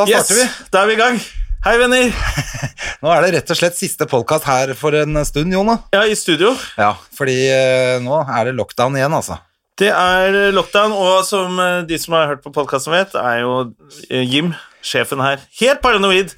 Da Yes, starter vi. da er vi i gang. Hei, venner. Nå er det rett og slett siste podkast her for en stund, Jona. Ja, i studio. Ja, fordi eh, nå er det lockdown igjen, altså. Det er lockdown, og som eh, de som har hørt på podkasten vet, er jo eh, Jim, sjefen her, helt paranoid.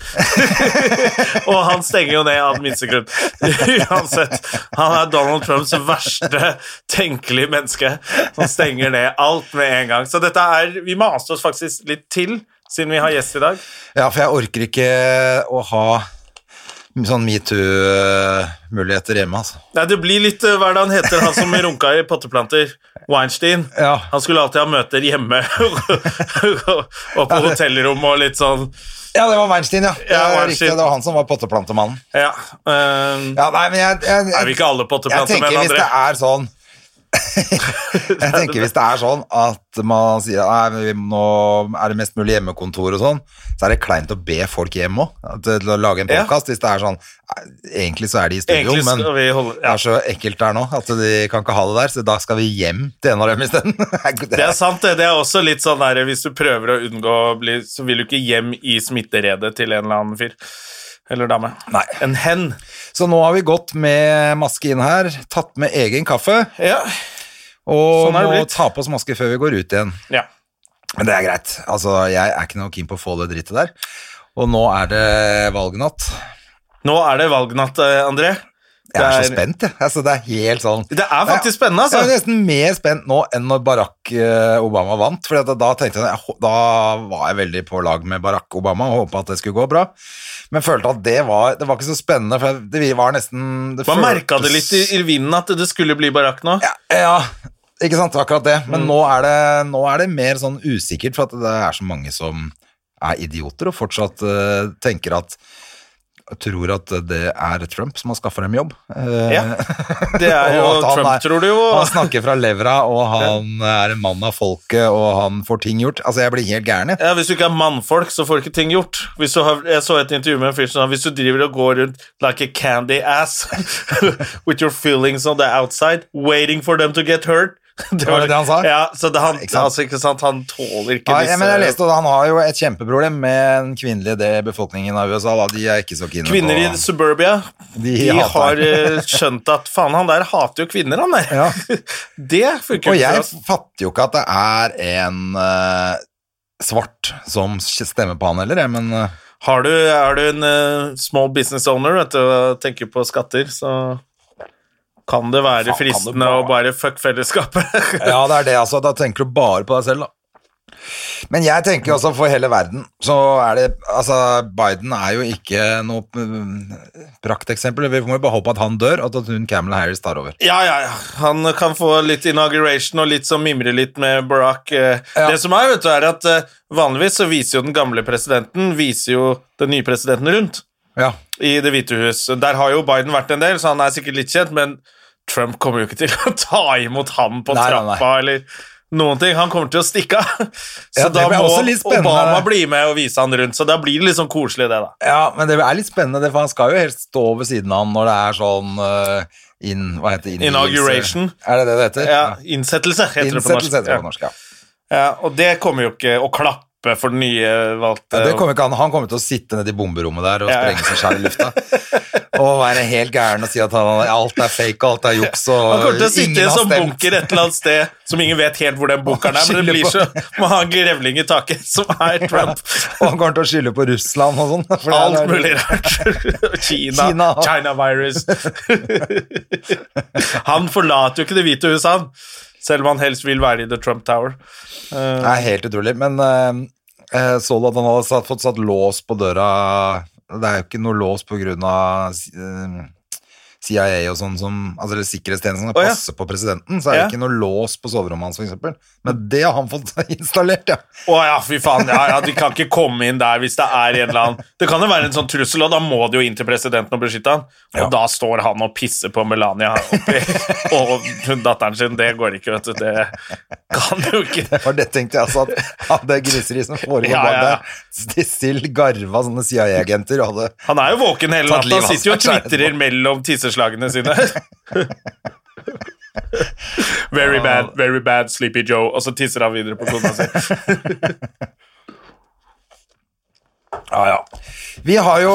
og han stenger jo ned av den minste grunn. Uansett. Han er Donald Trumps verste tenkelige menneske, som stenger ned alt med en gang. Så dette er Vi maste oss faktisk litt til, siden vi har gjest i dag. Ja, for jeg orker ikke å ha sånn metoo-muligheter hjemme, altså. Nei, Det blir litt eh, Hva er det han heter, han som runka i potteplanter? Weinstein. Ja. Han skulle alltid ha møter hjemme og på hotellrom og litt sånn Ja, det var Weinstein, ja. Ja, Weinstein. riktig, det var han som var potteplantemannen. Ja. um, Ja, nei, men jeg, jeg, er vi ikke alle jeg tenker hvis det er sånn Jeg tenker hvis det er sånn at man sier nei, nå er det mest mulig hjemmekontor og sånn, så er det kleint å be folk hjem òg, til å lage en Ja. Hvis det er sånn Egentlig så er de i studio, men holde, ja. Det er så ekkelt der nå at de kan ikke ha det der, så da skal vi hjem til en av dem isteden. Det er sant, det. Det er også litt sånn der Hvis du prøver å unngå å bli Så vil du ikke hjem i smitteredet til en eller annen fyr. Eller dame. Nei. En hen. Så nå har vi gått med maske inn her, tatt med egen kaffe, Ja. og Sånn er det må blitt. ta på oss maske før vi går ut igjen. ja. Men det er greit. Altså, jeg er ikke noe keen på å få det drittet der. Og nå er det valgnatt. Nå er det valgnatt, eh, André. Jeg er, er så spent, jeg. Altså, det er helt sånn Det er faktisk spennende, Jeg er altså. nesten mer spent nå enn når Barack eh, Obama vant. For da, tenkte jeg, da var jeg veldig på lag med Barack Obama og håpa at det skulle gå bra. Men følte at det var, det var ikke så spennende, for det var nesten det Man merka det litt i, vinden at det skulle bli Barack nå. Ja, ja, ikke sant, akkurat det. Mm. Men nå, er det, nå er det mer sånn usikkert, for det er så mange som er idioter og fortsatt uh, tenker at Tror at det er Trump som har skaffa dem jobb. Eh, Ja. Det er jo Trump, er- tror du jo. Han snakker fra levra, og han er en mann av folket, og han får ting gjort. Altså, jeg blir helt gæren, jeg. Ja, Hvis du ikke er mannfolk, så får du ikke ting gjort. Hvis du har, jeg så et intervju med en fyr som sa hvis du driver og går rundt like a candy ass with your feelings on the outside, waiting for them to get hurt det Var det han sa? Ja, så det, han, Ikke altså, ikke sant? han tåler ikke Nei, disse men jeg leste Han har jo et kjempeproblem med den kvinnelige det befolkningen av USA. Da. De er ikke så kine Kvinner i suburbia De de har eh, skjønt at faen, han der hater jo kvinner, han der. Ja. Det funker Og jo jeg for oss. fatter jo ikke at det er en uh, svart som stemmer på han heller, jeg, men uh, Har du, er du en uh, small business owner vet du, og tenker på skatter, så kan det være fristende å bare fuck fellesskapet. Ja, det er det, altså. Da tenker du bare på deg selv, da. Men jeg tenker også for hele verden, så er det Altså, Biden er jo ikke noe mm, prakteksempel. Vi må jo bare håpe at han dør, og at hun Camelot Harris tar over. Ja, ja, ja. Han kan få litt inauguration og litt sånn mimre litt med Barack. eh. Ja. Det som er, vet du, er at eh, vanligvis så viser jo den gamle presidenten viser jo den nye presidenten rundt Ja. i Det hvite hus. Der har jo Biden vært en del, så han er sikkert litt kjent, men Trump kommer jo ikke til å ta imot ham på Nei, nei, nei. trappa eller noen ting. Han kommer til å stikke av. Så Ja, da må. Obama bli med og vise han rundt, så da blir det litt sånn koselig, det, da. ja, men det er litt spennende, det, for han skal jo helst stå ved siden av han når det er sånn uh, in, Hva heter det? Inauguration. Er det det det heter? Ja, Innsettelse, heter det på norsk. Innsettelse heter det på norsk, ja. Ja, og det kommer jo ikke å klappe for den nye valgte Ja, det kommer ikke an. Han kommer til å sitte nede i bomberommet der og Ja, ja. sprenge seg selv i lufta. Og være helt gæren og si at han, alt er fake, alt er juks, og Han kommer til å sitte i en sånn bunker et eller annet sted som ingen vet helt hvor den bunkeren er, men det blir så må ha en grevling i taket som er Trump. Og han kommer til å skylde på Russland og sånn. Alt mulig rart. Kina, Kina. China virus. Han forlater jo ikke Det hvite huset, han. Selv om han helst vil være i The Trump Tower. Det er helt utrolig. Men uh, så du at han hadde satt, fått satt lås på døra Det er jo ikke noe lås på grunn av eh, CIA og sånn som Altså eller sikkerhetstjenesten som Å, ja. passer på presidenten, så er det Ja. ikke noe lås på soverommet hans, eksempel. Men det har han fått installert, ja. Å ja, fy faen. Ja, ja, de kan ikke komme inn der hvis det er en eller annen Det kan jo være en sånn trussel, og da må de jo inn til presidenten og beskytte han. Og da står han og pisser på Melania oppi, og datteren sin. Det går ikke, vet du. Det kan jo ikke. Det var det tenkte jeg altså, at at det griseriet som foregår bak der, still garva sånne CIA-agenter og hadde Han er jo våken hele natta. Han sitter jo og tvitrer mellom tisseslagene sine. Very bad, very bad, Sleepy Joe. Og så tisser han videre på kona si. Ja, ja. Vi har jo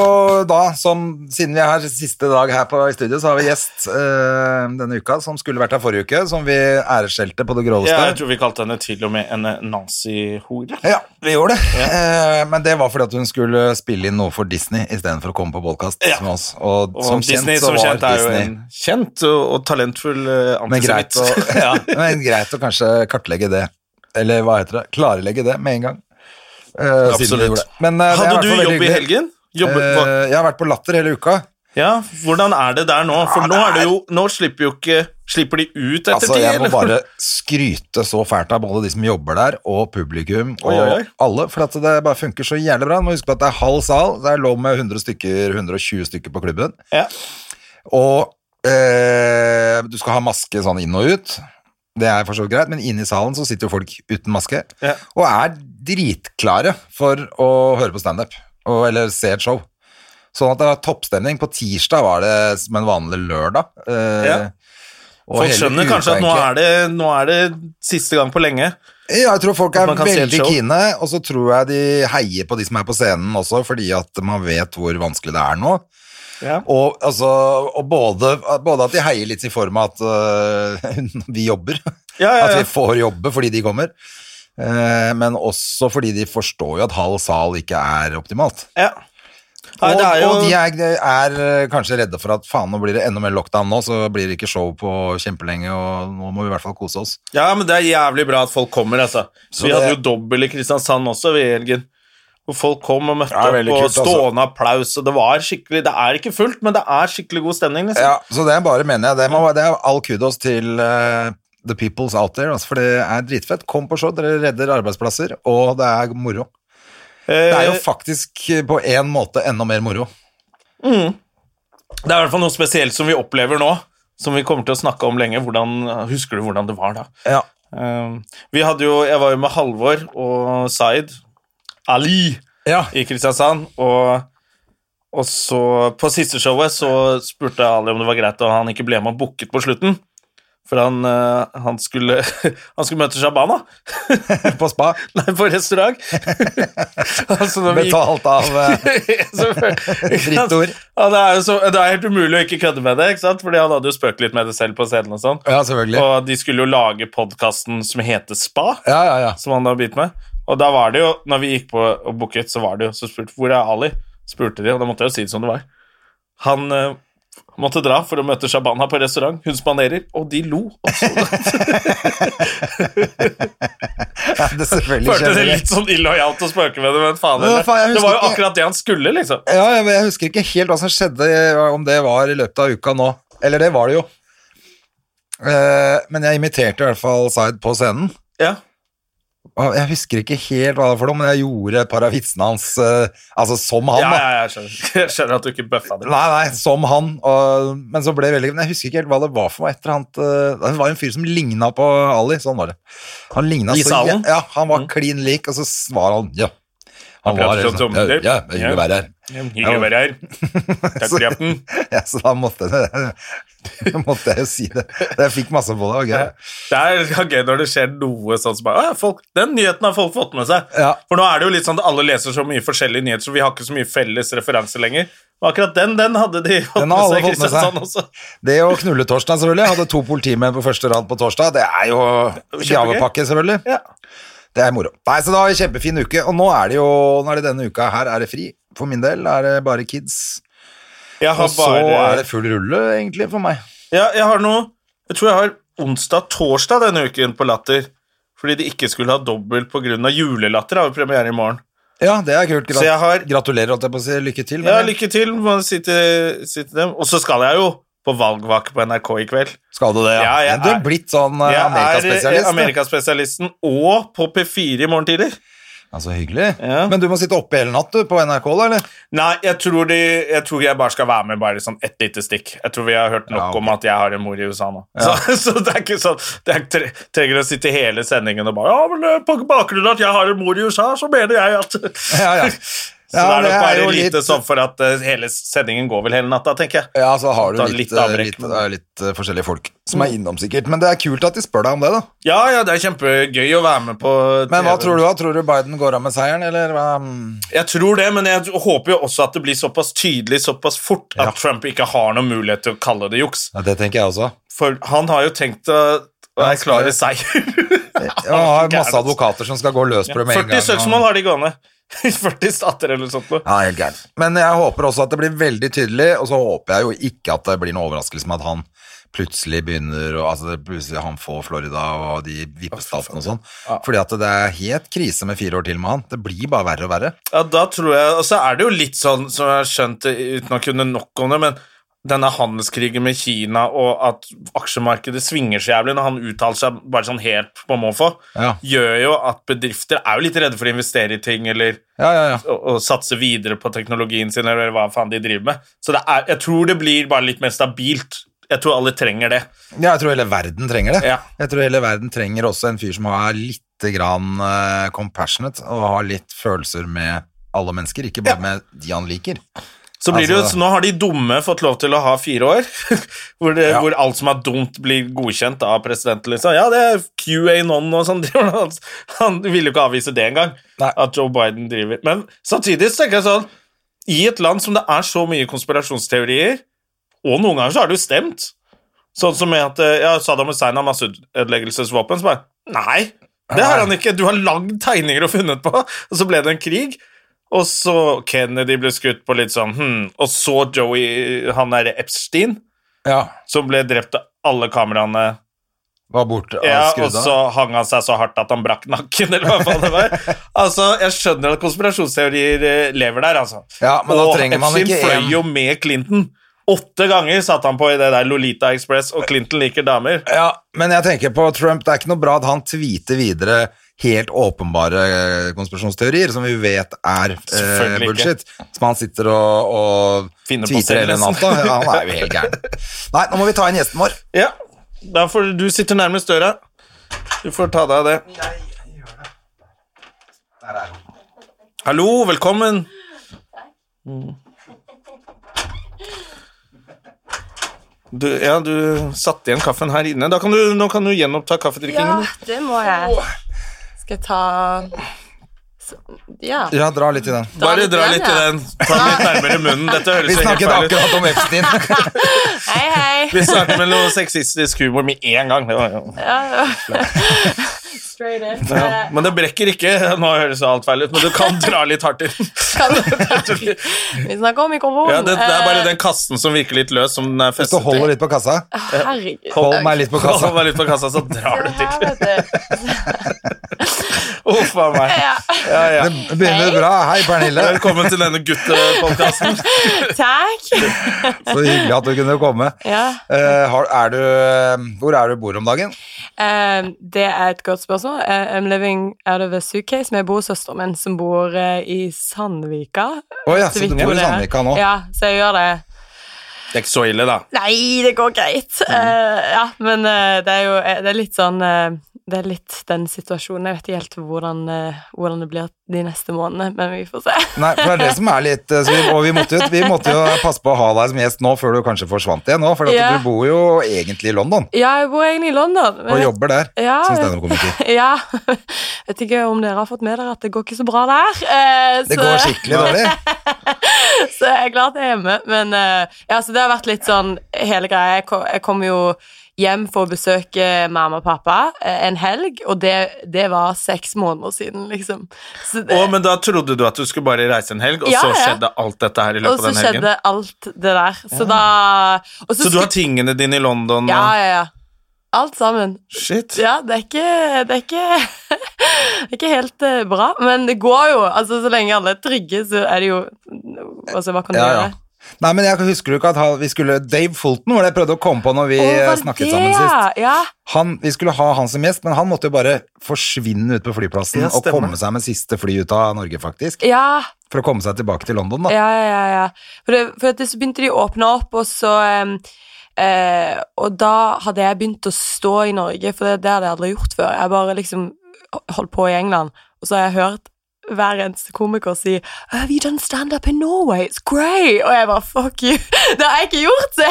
da, som, siden vi her siste dag her på, i studio, så har vi gjest øh, denne uka, som skulle vært her forrige uke, som vi æreskjelte på det groveste. Ja, jeg tror vi kalte henne til og med en eh, nazihore. Ja, vi gjorde det. Eh, men det var fordi at hun skulle spille inn noe for Disney istedenfor å komme på podkast Ja. med oss. Og, Og som Disney kjent så som var kjent er jo en kjent og, og talentfull antisemitt. men greit, å, ja, men greit å kanskje kartlegge det. Eller hva heter det? Klarlegge det med en gang. Siden Absolutt. Men, i Hadde du jobb hyggelig. i helgen? Jobbe, hva- Eh, jeg har vært på Latter hele uka. ja, hvordan er det der nå? For nå, er det jo, nå slipper jo ikke Slipper de ut etter Altså, tid, jeg må bare skryte så fælt av både de som jobber der, og publikum, og oi, oi. alle, for at det bare funker så jævlig bra. Du må huske på at det er halv sal, det er lov med 100 stykker, 120 stykker på klubben, Ja. og eh, du skal ha maske sånn inn og ut. Det er for så vidt greit, men inne i salen så sitter jo folk uten maske, Ja. og er dritklare for å høre på standup, eller se et show. Sånn at det var toppstemning. På tirsdag var det som en vanlig lørdag. Eh, Ja. Folk skjønner kanskje at nå er, det, nå er det siste gang på lenge. Ja, jeg tror folk er veldig kine, og så tror jeg de heier på de som er på scenen også, fordi at man vet hvor vanskelig det er nå. Ja. Og, altså, og både, både at de heier litt i form av at uh, vi jobber, Ja, ja, at vi får jobbe fordi de kommer, men også fordi de forstår jo at halv sal ikke er optimalt. ja. Nei, og, det jo, og de er, er øh, kanskje redde for at faen, nå blir det enda mer lockdown nå, så blir det ikke show på kjempelenge, og nå må vi i hvert fall kose oss. ja, men det er jævlig bra at folk kommer, altså. Så vi hadde jo dobbel i Kristiansand også ved helgen. Hvor folk kom og møtte opp, veldig og kult, altså. stående applaus. Og det var skikkelig Det er ikke fullt, men det er skikkelig god stemning. Liksom. Ja, så det er bare, mener jeg, det, må, det er all kudos til eh, the peoples out there, altså, for det er dritfett. Kom på show, dere redder arbeidsplasser, og det er moro. Det er jo Eh, faktisk eh, på en måte enda mer moro. Det er i hvert fall noe spesielt som vi opplever nå, som vi kommer til å snakke om lenge. Hvordan, husker du hvordan det var da? Ja. Um, vi hadde jo, Jeg var jo med Halvor og Zaid Ali Ja. i Kristiansand. Og, og så på siste showet så spurte Ali om det var greit og han ikke ble med og booket på slutten. For han, eh, han, skulle, han skulle møte Shabana. På spa. Nei, på restaurant. altså, Betalt av eh, Drittord. Ja, det, er jo så, det er helt umulig å ikke kødde med det, ikke sant? Fordi han hadde jo spøkt litt med det selv på scenen og sånn. Ja, selvfølgelig. Og de skulle jo lage podkasten som heter Spa, Ja, ja, ja. som han da begynt med. Og da var det jo, når vi gikk på og booket, så var det jo så spurte Hvor er Ali? spurte de, og da måtte jeg jo si det som det var. Han eh, måtte dra for å møte Shabana på restaurant. Hun spanerer, og de lo. Og ja det selvfølgelig følte det litt sånn illojalt å spøke med det, men faen heller. Ja, Det var jo akkurat det han skulle, liksom. Ja, jeg, jeg husker ikke helt hva som skjedde, om det var i løpet av uka nå. Eller det var det jo. Eh, men jeg imiterte i hvert fall Zaid på scenen. Ja. Jeg husker ikke helt hva det var for noe, men jeg gjorde et par av vitsene hans uh, altså som han. Ja, da. ja, jeg skjønner. Jeg skjønner at du ikke bøffa det. Nei, nei, som han. Og, men så ble det veldig Men jeg husker ikke helt hva det var for noe. Et eller eh, Det var en fyr som ligna på Ali. Sånn var det. Han ligna så? Ja, han var klin lik, og så var han Ja. Han var sånn som- ja, ja, hyggelig å være her. Hyggelig å være her. Takk for hjelpen. Ja, så da måtte, det, måtte jeg jo si det. Jeg fikk masse på det. Okay. Det er gøy når det skjer noe sånn som bare, folk, Den nyheten har folk fått med seg. Ja. For nå er det jo litt sånn at alle leser så mye forskjellige nyheter, så vi har ikke så mye felles referanse lenger. Og akkurat den den hadde de fått med seg i. Kristiansand også. Det å knulle torsdag, selvfølgelig. Hadde to politimenn på første rad på torsdag. Det er jo gavepakke, selvfølgelig. Ja. Det er moro. Nei, så det var en kjempefin uke. Og nå er det jo Nå er det denne uka her er det fri. For min del er det bare kids. Og så bare er det full rulle, egentlig, for meg. ja, Jeg har noe Jeg tror jeg har onsdag-torsdag denne uken på Latter. Fordi de ikke skulle ha dobbelt pga. julelatter. Har jo premiere i morgen. Ja, det er kult. Grat Så jeg har Gratulerer, holdt jeg på å si. Lykke til. Ja, lykke til. Må si til, si til dem. Og så skal jeg jo på valgvake på NRK i kveld. Skal du det? Ja, Ja, jeg du er blitt sånn er Amerikaspesialist. Amerikaspesialisten og på P4 i morgen tidlig. Ja, så hyggelig. Ja. Men du må sitte oppe hele natt du, på NRK, da, eller? Nei, jeg tror, de, jeg tror jeg bare skal være med bare sånn ett lite stikk. Jeg tror vi har hørt nok Ja, okay. om at jeg har en mor i USA nå. Så, så det er ikke sånn Det er, tre, trenger å sitte hele sendingen og bare Ja, men eh, på bakgrunn av at jeg har en mor i USA, så mener jeg at Ja, ja. Så Ja, det er det er bare er lite litt- sånn for at eh, hele sendingen går vel hele natta, tenker jeg. Ja, så har du litt, litt eh, litt, det eh, forskjellige folk som er innom, sikkert. Men det er kult at de spør deg om det, da. Ja, ja, det er kjempegøy å være med på TV. Men hva tror du, da? Tror du Biden går av med seieren, eller hva? Jeg tror det, men jeg håper jo også at det blir såpass tydelig såpass fort at Ja. Trump ikke har noen mulighet til å kalle det juks. Ja, det tenker jeg også. For han har jo tenkt å erklære seier. Ja, han har masse advokater som skal gå løs på det med en gang. 40 søksmål har de gående. I 40 stater eller noe sånt. noe. Ja, helt gærent. Men jeg håper også at det blir veldig tydelig, og så håper jeg jo ikke at det blir noen overraskelse med at han plutselig begynner og, Altså plutselig han får Florida og de vippestatene og sånn. Fordi at det er helt krise med fire år til med han. Det blir bare verre og verre. Ja, da tror jeg Og så er det jo litt sånn, som jeg har skjønt uten å kunne nok om det, men denne handelskrigen med Kina og at aksjemarkedet svinger så jævlig når han uttaler seg bare sånn helt på måfå, Ja. gjør jo at bedrifter er jo litt redde for å investere i ting eller Ja, ja, å, å satse videre på teknologien sin eller hva faen de driver med. Så det er, jeg tror det blir bare litt mer stabilt. Jeg tror alle trenger det. Ja, jeg tror hele verden trenger det. Ja. Jeg tror hele verden trenger også en fyr som er litt grann uh, compassionate og har litt følelser med alle mennesker, ikke bare med de han liker. Så blir det jo, Altså- så nå har de dumme fått lov til å ha fire år, hvor, det, Ja. hvor alt som er dumt, blir godkjent av presidenten. Liksom. Ja, det er QAnon og sånn. Han, ville jo ikke avvise det engang, at Joe Biden driver. Men samtidig så tenker jeg sånn I et land som det er så mye konspirasjonsteorier, og noen ganger så har det jo stemt Sånn som med at eh, ja, Saddam Hussein har masseødeleggelsesvåpen. Så bare Nei, det har han ikke. Du har lagd tegninger og funnet på, og så ble det en krig. Og så Kennedy ble skutt på litt sånn hmm. Og så Joey, han derre Epstein, Ja, som ble drept av alle kameraene. var borte og Ja, og så hang han seg så hardt at han brakk nakken, eller hva faen det var. Altså, Jeg skjønner at konspirasjonsteorier eh, lever der, altså. Ja, men da trenger man Epstein ikke fløy jo med Clinton. Åtte ganger satt han på i det der Lolita Express, og Clinton liker damer. Ja, men jeg tenker på Trump, det er ikke noe bra at han tweeter videre helt åpenbare eh, konspirasjonsteorier som vi vet er eh, bullshit. ikke. Som han sitter og, og Finner på tweeter hele natta. Ja, han er jo helt gæren. Nei, nå må vi ta inn gjesten vår. Ja, da får du sitter nærmest døra. Du får ta deg av det. Der er hun Hallo, velkommen. Mm. Du, ja, du satte igjen kaffen her inne. Da kan du, nå kan du gjenoppta Ja, det må jeg. Skal jeg ta Ja. Ja, dra litt i den. Bare litt dra litt i ja. den. Ta den litt nærmere munnen. Dette høres Vi helt snakket feil ut. akkurat om Epstein. Hei, hei. Vi snakket med noe sexistisk humor med en gang. Det var, jo- Ja, ja. Straight in. ja. Men det brekker ikke. Nå høres det alt feil ut, men du kan dra litt hardt i den. Vi snakker om mikrofonen. Ja, det, det er bare Eh, den kassen som virker litt løs, som den er Hvis du holder litt på kassa. Herregud. Hold meg litt på kassa. Hold meg litt på kassa, så drar du til. Uff a meg. Ja. Ja. Det begynner bra. Hei, Pernille. Velkommen til denne guttepodkasten. Takk. Så hyggelig at du kunne komme. Ja. Uh, har, er du, eh, hvor er du bor om dagen? Eh, det er et godt spørsmål. I'm living out of a suitcase. med bor min, som bor i Sandvika. Å ja, så vidt du bor i. Sandvika nå? Ja, så jeg gjør det. Det er ikke så ille, da. Nei, det går greit. Eh, ja, men uh, det er jo det er litt sånn eh, Det er litt den situasjonen. Jeg vet ikke helt hvordan, eh, hvordan det blir de neste månedene, men vi får se. Nei, for det er det som er litt eh, så vi, Og vi måtte, jo, vi måtte jo passe på å ha deg som gjest nå før du kanskje forsvant igjen nå, for Ja. du bor jo egentlig i London Ja, jeg bor egentlig i London. og jobber der Ja, som standup-komiker. Ja. Vet ikke om dere har fått med dere at det går ikke så bra der. eh, Det så- går skikkelig dårlig. Så jeg er glad at jeg er hjemme. Men eh, ja, så det har vært litt sånn hele greia. Jeg kom jo hjem for å besøke mamma og pappa eh, en helg, og det, det var seks måneder siden, liksom. Så det, oh, men da trodde du at du skulle bare reise en helg, og Ja, så ja. skjedde alt dette her i løpet av den helgen? Og så skjedde alt det der. Så da og Så du har tingene dine i London Ja, ja, ja. Alt sammen. Shit. Ja, det er ikke Det er ikke, det er ikke helt eh, bra, men det går jo. Altså, Så lenge alle er trygge, så er det jo Altså, hva kan du Ja, ja. Nei, men jeg husker jo ikke at vi skulle Dave Fulton var det jeg prøvde å komme på når vi oh, snakket det, sammen sist. Ja. Han, vi skulle ha han som gjest, men han måtte jo bare forsvinne ut på flyplassen Ja, og komme seg med siste fly ut av Norge, faktisk. ja. For å komme seg tilbake til London, da. Ja, ja, ja. ja. For, det, for at det, så begynte de å åpne opp, og så um, eh, Og da hadde jeg begynt å stå i Norge, for det, det hadde jeg aldri gjort før. Jeg bare liksom holdt på i England, og så har jeg hørt hver eneste komiker si Have you done stand-up in Norway? It's great! Og jeg bare fuck you. Det har jeg ikke gjort!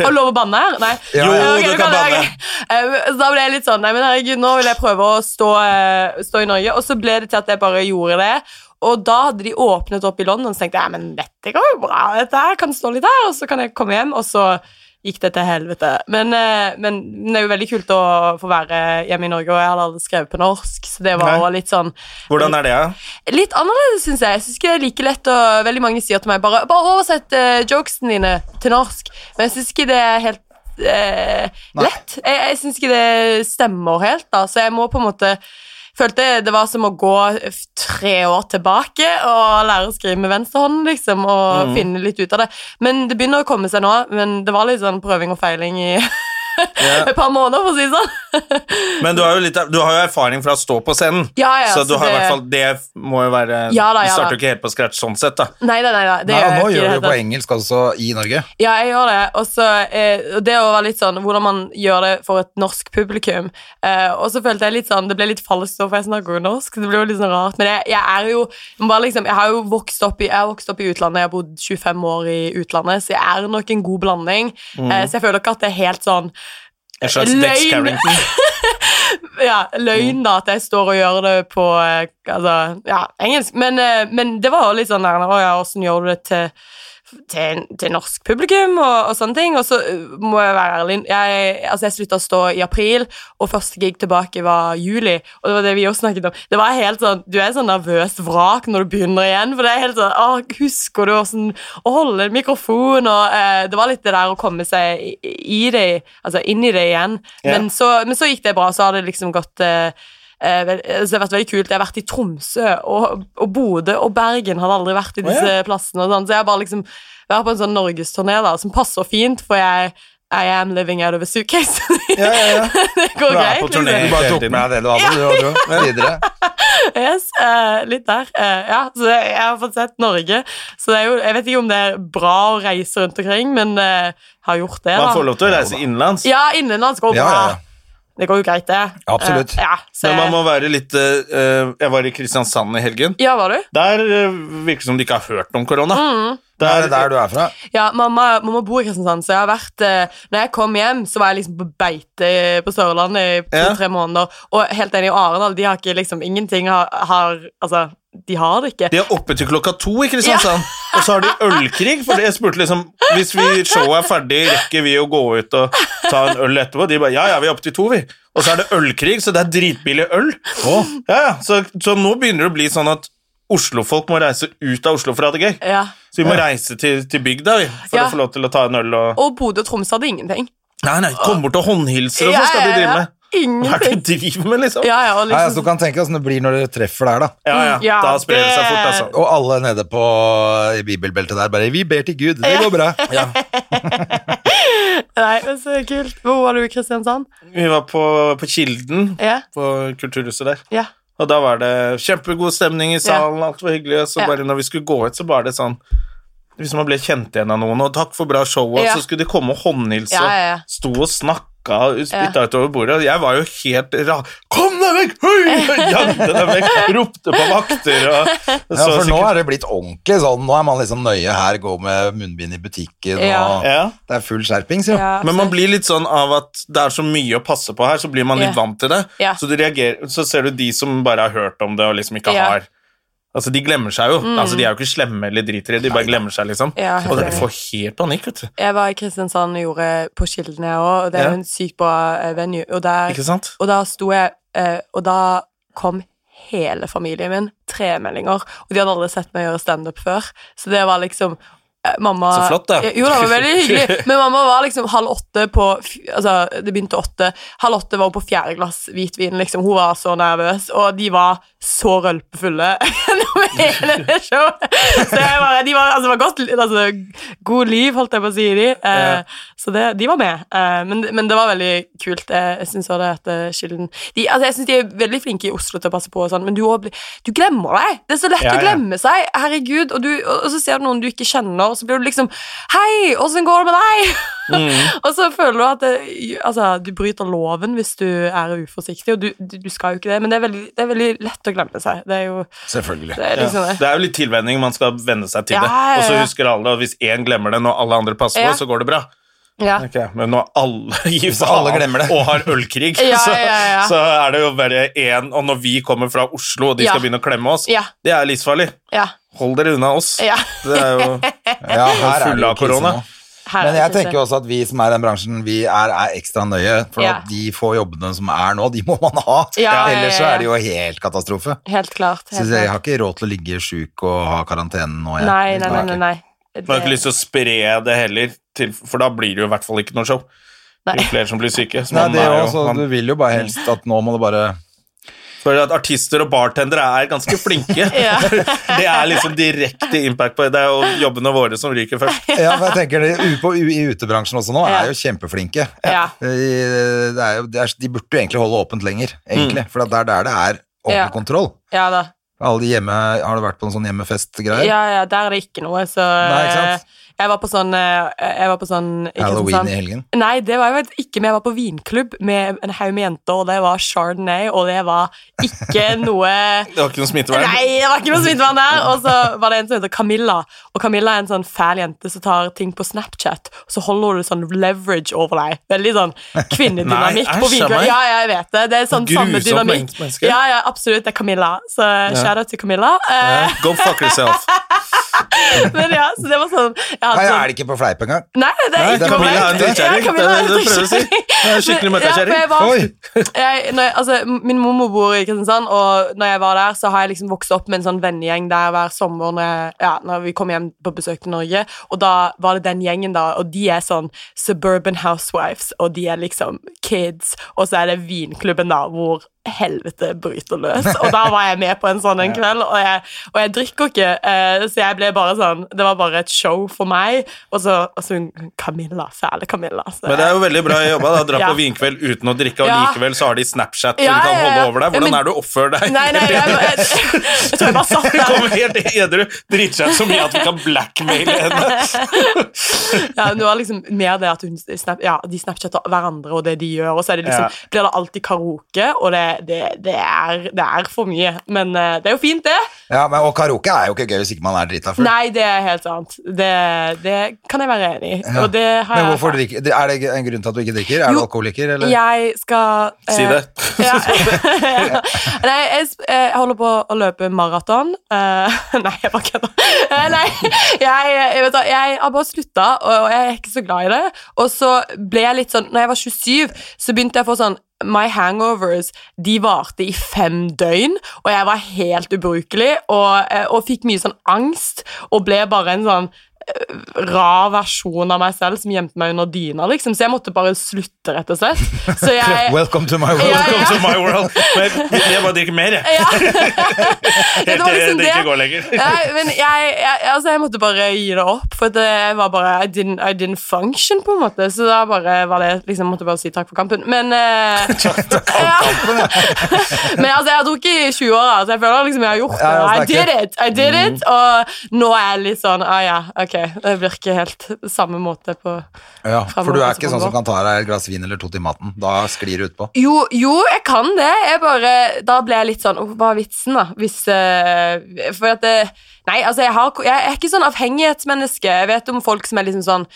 Har du lov å banne her? Nei. Jo, okay, du kan banne. Eh, Så da ble jeg litt sånn Nei, men herregud, nå vil jeg prøve å stå, eh, stå i Norge. Og så ble det til at jeg bare gjorde det. Og da hadde de åpnet opp i London, så tenkte jeg men dette går jo bra. Dette her kan stå litt her, og så kan jeg komme hjem. Og så gikk det til helvete. Men, eh, men det er jo veldig kult å få være hjemme i Norge, og jeg hadde aldri skrevet på norsk, så det var Nei. litt sånn Hvordan er det? Ja? Litt annerledes, syns jeg. Jeg syns ikke det er like lett og Veldig mange sier til meg bare Bare oversett uh, jokesene dine til norsk. Men jeg syns ikke det er helt uh, lett. Jeg, jeg syns ikke det stemmer helt, da, så jeg må på en måte Følte det var som å gå tre år tilbake og lære å skrive med venstrehånden, liksom, og finne litt ut av det. Men det begynner å komme seg nå, men det var litt sånn prøving og feiling i et par måneder, for å si det sånn. Men du har, jo litt, du har jo erfaring fra å stå på scenen, Ja, ja, så du så har i det- hvert fall Det må jo være Ja da, ja Du starter jo ikke helt på scratch sånn sett, da. Nei nei, nei nei Det Nei, gjør nå ikke gjør du jo på engelsk også i Norge. Ja, jeg gjør det. Og så eh, det å være litt sånn hvordan man gjør det for et norsk publikum. Eh, og så følte jeg litt sånn Det ble litt falskt, for jeg snakker jo norsk. Det ble jo litt sånn rart. Men jeg, jeg er jo bare liksom, Jeg har jo vokst opp i, jeg har vokst opp i utlandet, jeg har bodd 25 år i utlandet, så jeg er nok en god blanding. Eh, så jeg føler ikke at det er helt sånn En slags. Dex Carrington. ja, løgn, da, at jeg står og gjør det på eh, altså, ja, engelsk. Men, eh, men det var litt sånn der, Å ja, åssen gjør du det til til, til norsk publikum og, og sånne ting. Og så uh, må jeg være ærlig Jeg, altså jeg slutta å stå i april, og første gig tilbake var juli. Og det var det vi også snakket om. Det var helt sånn Du er sånn nervøst vrak når du begynner igjen. For det er helt sånn å, Husker du åssen å holde en mikrofon? Og eh, Det var litt det der å komme seg i, i det, altså inn i det igjen. Ja. Men, så, men så gikk det bra. Så har det liksom gått eh, Eh, så det har vært veldig kult. Jeg har vært i Tromsø og, og Bodø og Bergen. Hadde aldri vært i disse disse ja. plassene. Og sånn. Så jeg har bare liksom vært på en sånn norgesturné som passer fint, for jeg I am living out of a suitcase. Ja, ja, ja. det går Du er greit. på turné. Liksom. Du bare tok med deg det du hadde, du, òg, videre. Yes, uh, litt der. Uh, ja, så jeg har fått sett Norge. Så det er jo, jeg vet ikke om det er bra å reise rundt omkring, men uh, har gjort det. Man får lov til å reise innenlands. Ja, innenlands går Ja, bra. Ja, ja. Det går jo greit, det. Absolutt. Uh, ja, så Men man må være litt eh, eh, Jeg var i Kristiansand i helgen. ja, var du? Der uh, virker det som de ikke har hørt om korona. Mm. Det er det der du er fra. Ja, mamma, mamma bor i Kristiansand, så jeg har vært eh, Når jeg kom hjem, så var jeg liksom på beite på Sørlandet i Ja. to-tre måneder. Og helt enig i Arendal, de har ikke liksom Ingenting har, har Altså, de har det ikke. De er oppe til klokka to i Kristiansand, og så har de ølkrig. For jeg spurte liksom Hvis vi showet er ferdig, rekker vi å gå ut og ta en øl etterpå? De bare ja, ja, vi er oppe til to, vi. Og så er det ølkrig, så det er dritbillig øl. Ja, ja, så, så nå begynner det å bli sånn at Oslofolk må reise ut av Oslo for å ha det gøy. Ja. Så vi må reise til, til bygda vi, for Ja. å få lov til å ta en øl og Og Bodø og Tromsø hadde ingenting. Nei, nei, kom bort og håndhilser og sånn skal de drive med. Ingenting. Hva er det du driver med, liksom? Ja, ja, liksom. Nei, altså, du kan tenke deg åssen det blir når dere treffer der, da. Ja, ja, Ja, da sprer det seg fort, altså. Og alle nede på i bibelbeltet der bare 'Vi ber til Gud, det går bra'. Ja. Nei, men så kult. Hvor var du i Kristiansand? Vi var på, på Kilden, Ja. på Kulturhuset der. Ja. Og da var det kjempegod stemning i salen, alt var hyggelig, og så bare når vi skulle gå ut, så var det sånn Hvis man ble kjent igjen av noen, og takk for bra show, og så skulle de komme og håndhilse, og sto og snakka og spytta utover bordet, og jeg var jo helt ra... Kom deg vekk! Høy! Jante deg vekk, ropte på vakter og Ja, for for nå er det blitt ordentlig sånn. Nå er man liksom nøye her, går med munnbind i butikken, Ja. og ja. det er full skjerpings, jo. Ja, Men man blir litt sånn av at det er så mye å passe på her, så blir man litt Ja. vant til det. Ja. Så, du reagerer, så ser du de som bare har hørt om det og liksom ikke Ja. Har Altså, De glemmer seg jo. Altså, De er jo ikke slemme eller driter i det, de bare glemmer seg, liksom. Ja, og det får helt panikk, vet du. Jeg var i Kristiansand og gjorde på Kilden, jeg òg, og det er Ja. jo en sykt bra eh, venue. Og der, Ikke sant? og da sto jeg eh, Og da kom hele familien min tremeldinger, og de hadde aldri sett meg gjøre standup før. Så det var liksom eh, Mamma Så flott, da. Jo, det var veldig hyggelig. Men mamma var liksom halv åtte på Altså, det begynte åtte. Halv åtte var hun på fjerde glass hvitvin, liksom. Hun var så nervøs, og de var så rølpefulle gjennom hele det showet. Så bare, de var, altså, var godt, altså, god liv, holdt jeg på å si de. Eh, Så det, de var med. Eh, men, men det var veldig kult. Jeg, jeg synes òg det at eh, Kilden de, altså, Jeg syns de er veldig flinke i Oslo til å passe på, og sånn, men du, blir- du glemmer deg. Det er så lett Ja, å glemme seg. Herregud. Og, du, og, og så ser du noen du ikke kjenner, og så blir du liksom Hei, åssen går det med deg? Mm. og så føler du at det, altså, du bryter loven hvis du er uforsiktig, og du, du, du skal jo ikke det, men det er veldig, det er veldig lett å glemme seg. Det er jo Selvfølgelig. det er liksom Ja. det. Det er jo litt tilvenning, man skal venne seg til Ja, det. Og så husker alle, og hvis én glemmer det når alle andre passer Ja. på, så går det bra. Ja. Okay, Men når alle gir seg alle glemmer det. og har ølkrig, Ja, så, ja, ja. så er det jo bare én Og når vi kommer fra Oslo, og de Ja. skal begynne å klemme oss, Ja. det er livsfarlig. Ja. Hold dere unna oss. ja. Det er jo Ja, her er det fulle jo av krise korona. nå. Her Men jeg tenker også at vi som er i den bransjen, vi er, er ekstra nøye. For Ja. at de få jobbene som er nå, de må man ha. Ja, Ellers så ja, ja. er det jo helt katastrofe. Helt klart. Så jeg har ikke råd til å ligge sjuk og ha karantene nå. Jeg. Nei, nei, nei. nei, nei. Man har ikke lyst til å spre det heller, til, for da blir det jo i hvert fall ikke noe show. Det er jo flere som blir syke. Nei, det er jo- også, man- du vil jo bare helst at nå må det bare For at artister og bartendere er ganske flinke. Ja. det er liksom direkte impact på det. Det er jo jobbene våre som ryker først. Ja, for jeg tenker det, på, I utebransjen også nå er jo kjempeflinke. Ja. Er jo, det er, de burde jo egentlig holde åpent lenger, egentlig. For det er der det er åpen Ja. kontroll. Ja da. Alle hjemme, Har du vært på en sånn hjemmefest-greier? Ja, ja, der er det ikke noe, så Nei, ikke sant? Jeg var på sånn eh, Jeg var på sånn Halloween sånn, i helgen? Nei, det var jeg vet ikke, men jeg var på vinklubb med en haug med jenter, og det var Chardonnay, og det var ikke noe Det var ikke noe smittevern. Nei, det var ikke noe smittevern der! Og så var det en som heter Camilla, og Camilla er en sånn fæl jente som tar ting på Snapchat, og så holder hun sånn leverage over deg. Veldig sånn kvinnedynamikk Nei, på vinklubb. Ja, jeg vet det. Det er sånn samme dynamikk. menneske. Ja, ja, absolutt. Det er Camilla. Så shout out til Camilla. Eh, Go fuck yourself. men ja, så det var sånn hadde Nei, sånn- er det ikke på fleip engang? Nei, det er Nei, ikke Camilla fleip. Camilla Det er det en drittkjerring. Er skikkelig møkkakjerring. ja, jeg jeg, jeg, altså, min mormor bor i Kristiansand, og når jeg var der, så har jeg liksom vokst opp med en sånn vennegjeng der hver sommer når, jeg, ja, når vi kom hjem på besøk til Norge. Og da var det den gjengen, da, og de er sånn suburban housewives, og de er liksom kids, og så er det vinklubben, da, hvor helvete bryter løs. Og da var jeg med på en sånn en kveld, og jeg, og jeg drikker ikke, eh, så jeg ble bare sånn Det var bare et show for meg, og så, og så Camilla, fæle Camilla. Så Men det er jo veldig bra jobba. da Dra Ja. på vinkveld uten å drikke, og Ja. likevel så har de Snapchat Ja, du kan holde over deg. Hvordan Men- er du oppfører deg? Nei, nei, jeg, jeg, jeg, jeg tror jeg bare satt der. kommer helt edru, driter seg så mye at vi kan blackmaile henne. Ja, det var liksom mer det at hun snap, ja, de snapchatter hverandre og det de gjør, og så er det liksom, blir det alltid karaoke, og det, det, det, er, det er for mye. Men eh, det er jo fint, det. Ja, men, Og karaoke er jo ikke gøy hvis ikke man er drita full. Nei, det er helt sant. Det, det kan jeg være enig i. Ja. Og det har Men hvorfor drikker Er det en grunn til at du ikke drikker? Er du Jo. alkoholiker, eller? Jeg skal eh, Si det. Ja. Nei, jeg, jeg holder på å løpe maraton. Uh, nei, jeg bare kødder. Eh, nei, jeg, jeg, vet, jeg har bare slutta, og jeg er ikke så glad i det. Og så ble jeg litt sånn Når jeg var 27, så begynte jeg å få sånn My hangovers de varte i fem døgn, og jeg var helt ubrukelig og, eh, og fikk mye sånn angst og ble bare en sånn rar versjon av meg selv som gjemte meg under dyna, liksom. Så jeg måtte bare slutte, rett og slett. Så jeg, Welcome to my world. Ja, ja. To my world. Men jeg bare drikker mer, jeg. Ja. Helt det var til liksom det ikke går lenger. Ja, men jeg, jeg, altså jeg måtte bare gi det opp, for det var bare I didn't, I didn't function, på en måte. Så da bare var det liksom måtte bare si takk for kampen. Men eh, ja. Men altså, jeg har drukket i 20 år, så jeg føler liksom jeg har gjort det. I did it! I did it! Og nå er jeg litt sånn Ah ja, ok. Det blir ikke helt samme måte på Ja, for du er ikke sånn som kan ta deg et glass vin eller to til maten. Da sklir det utpå. Jo, jo, jeg kan det. Jeg bare, da ble jeg litt sånn «Åh, Hva er vitsen, da? Hvis uh, For at det, Nei, altså, jeg, har, jeg er ikke sånn avhengighetsmenneske. Jeg vet om folk som er liksom sånn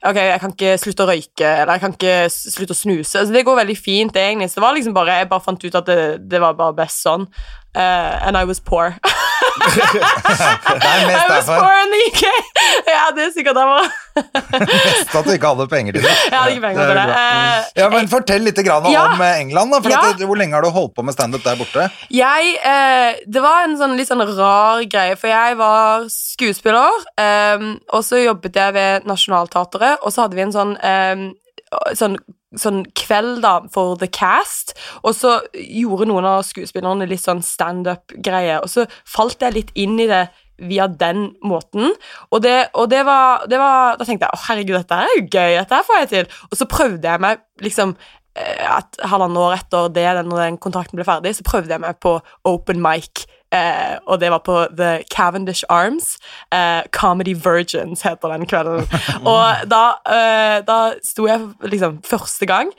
Ok, jeg kan ikke slutte å røyke, eller jeg kan ikke slutte å snuse. Altså, det går veldig fint, egentlig. Så det var liksom bare, jeg bare fant ut at det, det var bare best sånn. Uh, and I was poor. Det er I mest derfor ja, det er sikkert derfor. mest at du ikke hadde penger til det. Jeg hadde ikke penger til det. det Ja, men Fortell litt grann Ja. om eh, England. da, for Ja. at, Hvor lenge har du holdt på med standup der borte? Jeg, eh, det var en sånn litt sånn rar greie, for jeg var skuespiller, eh, og så jobbet jeg ved Nationaltheatret, og så hadde vi en sånn, eh, sånn sånn kveld da for The Cast, og så gjorde noen av skuespillerne litt sånn standup-greie, og så falt jeg litt inn i det via den måten, og det, og det, var, det var Da tenkte jeg å herregud, dette er jo gøy, dette får jeg til, og så prøvde jeg meg liksom Et at halvannet år etter det, når den kontrakten ble ferdig, så prøvde jeg meg på open mic. Eh, og det var på The Cavendish Arms. Eh, Comedy Virgins heter den kvelden. og da, eh, da sto jeg liksom første gang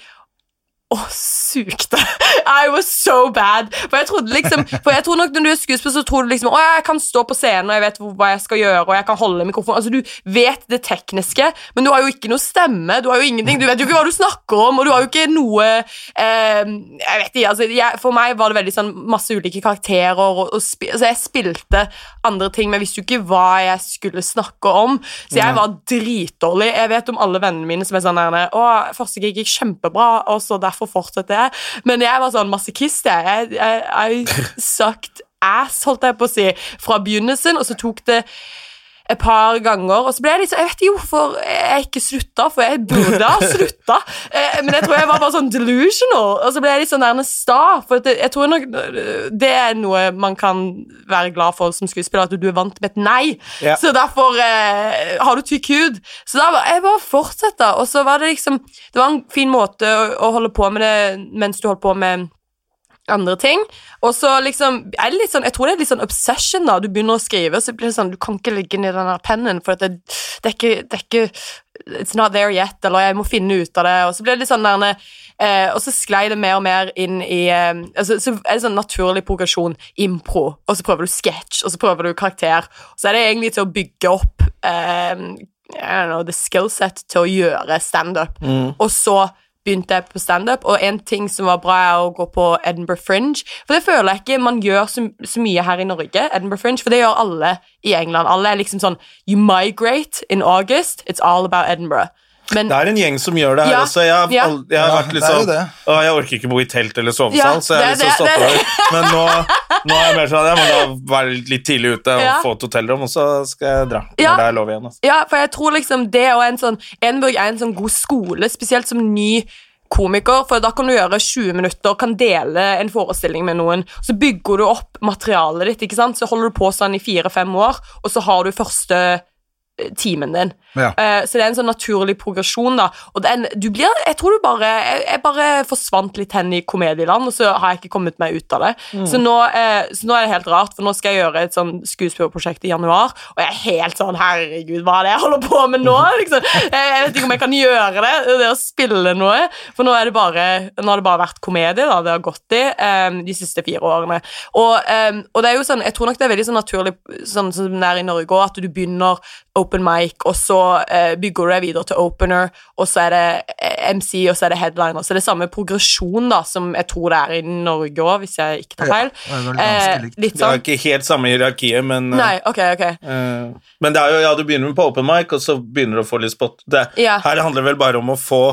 og sugde. I was so bad. For jeg trodde liksom For jeg tror nok når du er skuespiller, så tror du liksom Å, jeg kan stå på scenen, og jeg vet hva jeg skal gjøre, og jeg kan holde mikrofonen Altså, du vet det tekniske, men du har jo ikke noe stemme, du har jo ingenting, du vet jo ikke hva du snakker om, og du har jo ikke noe eh, Jeg vet ikke, altså jeg, For meg var det veldig sånn masse ulike karakterer, og, og spi, altså jeg spilte andre ting, men jeg visste jo ikke hva jeg skulle snakke om, så jeg var dritdårlig. Jeg vet om alle vennene mine som er sånn Å, første gikk kjempebra, og så derfor fortsetter jeg. Men jeg var sånn masochist, jeg. Jeg, jeg. I sucked ass, holdt jeg på å si, fra begynnelsen, og så tok det et par ganger, og så ble jeg litt sånn Jeg vet ikke hvorfor jeg ikke slutta, for jeg burde ha slutta. Eh, men jeg tror jeg var bare sånn delusional, og så ble jeg litt sånn nærmest sta. For det, jeg tror nok det er noe man kan være glad for som skuespiller, at du er vant med et nei. Ja. Så derfor eh, har du tykk hud. Så da var jeg bare fortsette, og så var det liksom Det var en fin måte å, å holde på med det mens du holdt på med andre ting. Og så liksom er det litt sånn, Jeg tror det er litt sånn obsession. da, Du begynner å skrive, så blir det sånn Du kan ikke legge ned den der pennen, for det, det, er ikke, det er ikke It's not there yet, eller jeg må finne ut av det. Og så blir det litt sånn der, eh, Og så sklei det mer og mer inn i eh, altså, Så er det sånn naturlig progresjon. Impro, og så prøver du sketsj, og så prøver du karakter. Og så er det egentlig til å bygge opp eh, I don't know, the skill set til å gjøre standup. Og så begynte jeg på standup, og en ting som var bra, er å gå på Edinburgh Fringe. For det føler jeg ikke man gjør så, så mye her i Norge, Edinburgh Fringe, for det gjør alle i England. Alle er liksom sånn You migrate in August, it's all about Edinburgh. Men Det er en gjeng som gjør det her Ja, også. Jeg har, ja. jeg har Ja, vært litt sånn. Å, jeg orker ikke bo i telt eller sovesal, Ja, så jeg har det lyst til å det- stoppe over. Men nå, nå er jeg mer sånn Jeg må da være litt tidlig ute og Ja. få et hotellrom, og så skal jeg dra Ja. når det er lov igjen. Altså. Ja, for jeg tror liksom det og en sånn Enburg er en sånn god skole, spesielt som ny komiker, for da kan du gjøre 20 minutter, kan dele en forestilling med noen, så bygger du opp materialet ditt, ikke sant? Så holder du på sånn i fire-fem år, og så har du første timen din. Ja. Eh, så det er en sånn naturlig progresjon, da. Og den, du blir, jeg tror du bare jeg, jeg bare forsvant litt hen i komedieland, og så har jeg ikke kommet meg ut av det. Så, nå, eh, så nå er det helt rart, for nå skal jeg gjøre et sånn skuespillerprosjekt i januar, og jeg er helt sånn Herregud, hva er det jeg holder på med nå? Liksom. Jeg, jeg vet ikke om jeg kan gjøre det, det å spille noe. For nå, er det bare, nå har det bare vært komedie da, det har gått i eh, de siste fire årene. Og, og det er jo sånn, jeg tror nok det er veldig sånn naturlig, sånn som det er i Norge også, at du begynner open mic, og så eh, bygger du deg videre til opener, og så er det eh, MC, og så er det headliner. Så det er samme progresjon da, som jeg tror det er i Norge òg, hvis jeg ikke tar feil. det er Eh, litt Det er sånn. ikke helt samme hierarkiet, men eh, Nei, ok, ok. eh, Men det er jo, ja, du begynner med på open mic, og så begynner du å få litt spot. Det, Ja. Her handler det vel bare om å få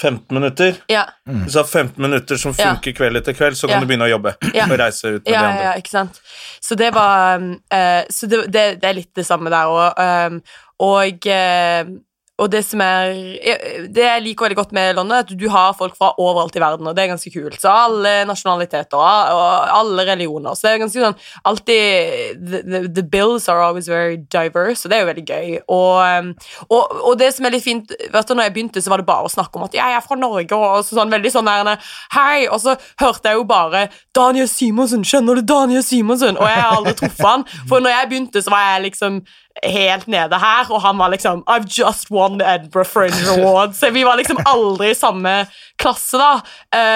15 minutter. Ja, Hvis du har 15 minutter som Ja. funker kveld etter kveld, så kan Ja. du begynne å jobbe Ja. og reise ut med ja, de ja, andre. ja, ikke sant. Så det var eh, Så det, det, det er litt det samme der òg. Um, og eh, og det som er Det jeg liker veldig godt med London, er at du har folk fra overalt i verden, og det er ganske kult. Så alle nasjonaliteter og alle religioner. Så det er ganske sånn alltid The, the, the bills are always very diverse, og det er jo veldig gøy. Og, um, og, og det som er litt fint vet du, når jeg begynte, så var det bare å snakke om at jeg er fra Norge, og så sånn veldig sånn der Hei! Og så hørte jeg jo bare Daniel Simonsen, skjønner du Daniel Simonsen? Og jeg har aldri truffet han. For når jeg begynte, så var jeg liksom helt nede her, og han var liksom I've just won the Edinburgh Fringe Awards. Så vi var liksom aldri i samme klasse, da.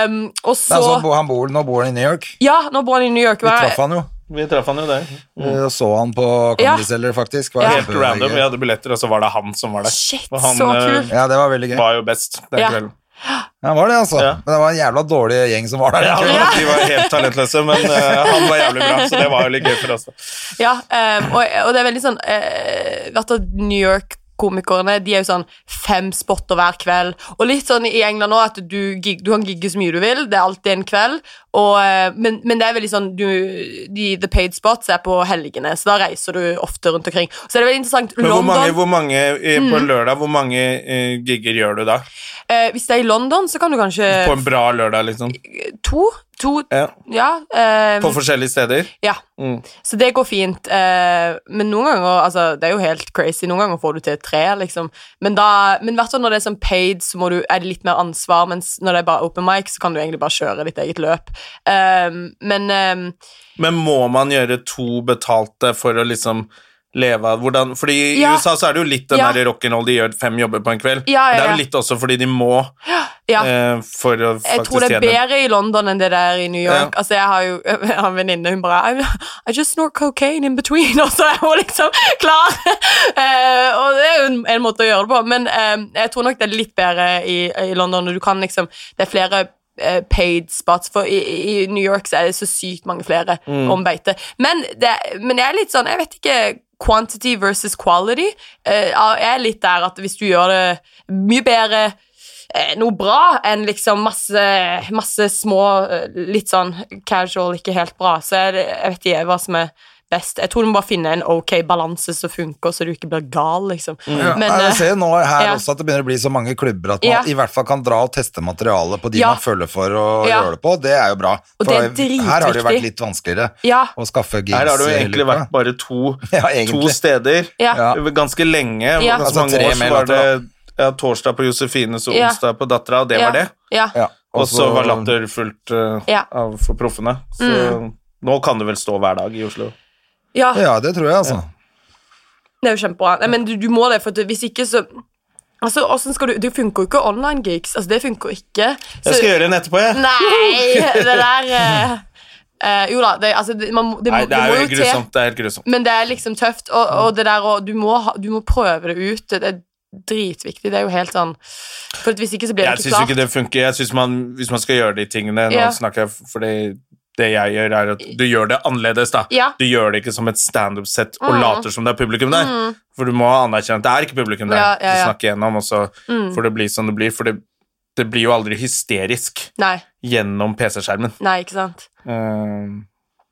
Um, og så han bor, nå bor han i New York. Ja, nå bor han i New York. Vi traff han jo. Vi traff han jo der. Mm. Så han på Comedy Cellar, faktisk. Var Ja. Helt random. Vi hadde billetter, og så var det han som var der. Shit, Og han så kul kult. Ja, det var veldig gøy. var jo best den Ja. kvelden. Ja, var det, altså. Ja. Men det var en jævla dårlig gjeng som var der. Ja, Ja. De var helt talentløse, men uh, han var jævlig bra, så det var jo litt gøy for oss. da. Ja, um, og, og det er veldig sånn uh, New York komikerne de er jo sånn fem spotter hver kveld. Og litt sånn i England òg, at du, gig, du kan gigge så mye du vil. Det er alltid en kveld. Og, eh, men, men det er veldig sånn du, de, The paid spots er på helgene, så da reiser du ofte rundt omkring. Så det er veldig interessant London, hvor mange, hvor mange eh, på en lørdag, hvor mange eh, gigger gjør du da? eh, Hvis det er i London, så kan du kanskje På en bra lørdag, liksom? To? To Ja. Ja. eh, På forskjellige steder? Ja, Mm. så det går fint. Eh, men noen ganger altså, Det er jo helt crazy. Noen ganger får du til tre, liksom. Men da, men hvert fall når det er sånn paid, så må du, er det litt mer ansvar. Mens når det er bare open mic, så kan du egentlig bare kjøre ditt eget løp. Eh, men eh, Men må man gjøre to betalte for å liksom leve av hvordan Fordi i Ja. USA så er det jo litt den Ja. der rock'n'roll, de gjør fem jobber på en kveld. Ja, ja, Det er jo litt også fordi de må eh, for å Jeg tror det er bedre i London enn det der i New York. Altså, jeg har jo jeg har en venninne, hun bare I, I just snort cocaine in between, og så er hun liksom klar. Eh, og det er jo en, en måte å gjøre det på, men eh, jeg tror nok det er litt bedre i, i London, og du kan liksom Det er flere eh, paid spots, for i, i New York så er det så sykt mange flere Mm. om beite. Men, det, men jeg er litt sånn Jeg vet ikke quantity versus quality. Eh, jeg er litt der at hvis du gjør det mye bedre eh, noe bra enn liksom masse, masse små, eh, litt sånn casual, ikke helt bra, så jeg vet ikke hva som er best. Jeg tror du må bare finne en ok balanse som funker, så du ikke blir gal, liksom. Ja, Men, jeg eh, ser nå her ja. også at det begynner å bli så mange klubber at man Ja. i hvert fall kan dra og teste materialet på de Ja. man føler for å Ja. gjøre det på. Det er jo bra. Og det er For her har det jo vært litt vanskeligere ja, å skaffe gigs. Her har det jo egentlig vært bare to, Ja, to steder ganske lenge. Ja. Ganske Altså mange tre år så var det ja, torsdag på Josefines og Ja. onsdag på Dattera, og det ja, var det. Ja, Ja. Og så var Latter fullt uh, Ja. av for proffene. Så nå kan det vel stå hver dag i Oslo. Ja, Ja, det tror jeg, altså. det er jo kjempebra. Nei, men du, du må det, for at hvis ikke så Altså, hvordan skal du Det funker jo ikke online gigs. Altså, det funker ikke. Så- Jeg skal gjøre en etterpå, jeg. Nei, det der uh, eh, Jo da, det, altså, det, man, det, Nei, det er må jo jo til. grusomt. Det er helt grusomt. Men det er liksom tøft, og, og det der og du må, ha, du må prøve det ut. Det er dritviktig. Det er jo helt sånn For hvis ikke så blir det Jeg ikke syns ikke det funker. Jeg synes man, Hvis man skal gjøre de tingene Nå Ja. snakker jeg fordi det jeg gjør, er at du gjør det annerledes. da Ja. Du gjør det ikke som et standup-sett og Mm. later som det er publikum der. For du må anerkjenne at det er ikke publikum der. Ja, ja. Du snakker gjennom, og så Mm. får det bli som det blir. For det, det blir jo aldri hysterisk Nei, gjennom PC-skjermen. nei, ikke sant. Um,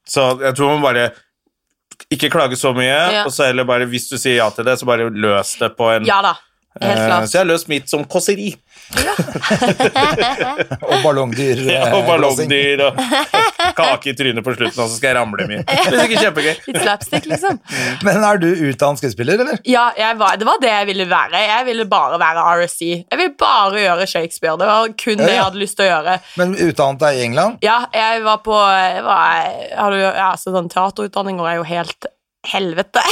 så jeg tror man bare ikke klage så mye, Ja. og så heller bare, hvis du sier ja til det, så bare løs det på en Ja da. Helt klart. klart. Så jeg har løst mitt som kåseri. Og ballongdyr. Ja, eh, og ballongdyr og kake i trynet på slutten, og så skal jeg ramle mye. Det er sikkert kjempegøy. Litt slapstick, liksom. Men er du utdannet skuespiller, eller? Ja, jeg var, det var det jeg ville være. Jeg ville bare være RSC. Jeg ville bare gjøre Shakespeare. Det var kun det jeg hadde lyst til å gjøre. Men utdannet deg i England? Ja, jeg var på jeg var, jeg hadde, ja, så sånn Teaterutdanninger er jo helt helvete.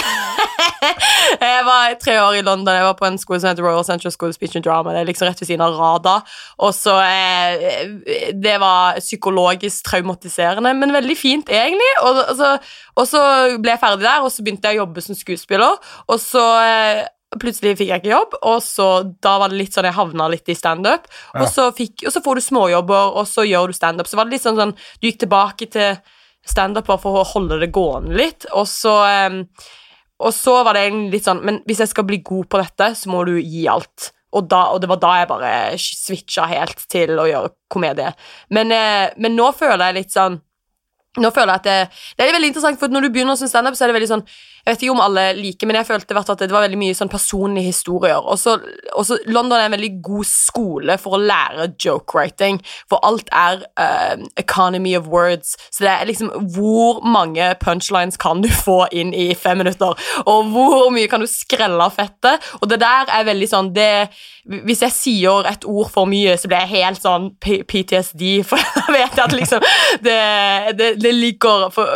jeg var tre år i London. Jeg var på en skole som heter Royal Central School of Speech and Drama. Det er liksom rett ved siden av Rada. Og så eh, Det var psykologisk traumatiserende, men veldig fint, egentlig. Og, og, så, og så ble jeg ferdig der, og så begynte jeg å jobbe som skuespiller. Og så eh, Plutselig fikk jeg ikke jobb, og så da var det litt sånn jeg havna litt i standup. Og, så fikk- og så får du småjobber, og så gjør du standup. Så var det litt sånn, sånn Du gikk tilbake til standup bare for å holde det gående litt, og så Og så var det egentlig litt sånn Men hvis jeg skal bli god på dette, så må du gi alt. Og, da, og det var da jeg bare switcha helt til å gjøre komedie. Men, eh, men nå føler jeg litt sånn nå føler jeg at det, det er veldig interessant, for når du begynner å synes standup, så er det veldig sånn Jeg vet ikke om alle liker, men jeg følte at det var veldig mye sånn personlige historier. Og så London er en veldig god skole for å lære joke writing, for alt er eh, economy of words. Så det er liksom Hvor mange punchlines kan du få inn i fem minutter? Og hvor mye kan du skrelle av fettet? Og det der er veldig sånn det, Hvis jeg sier et ord for mye, så blir jeg helt sånn PTSD, for da vet jeg at liksom det, det, det ligger for,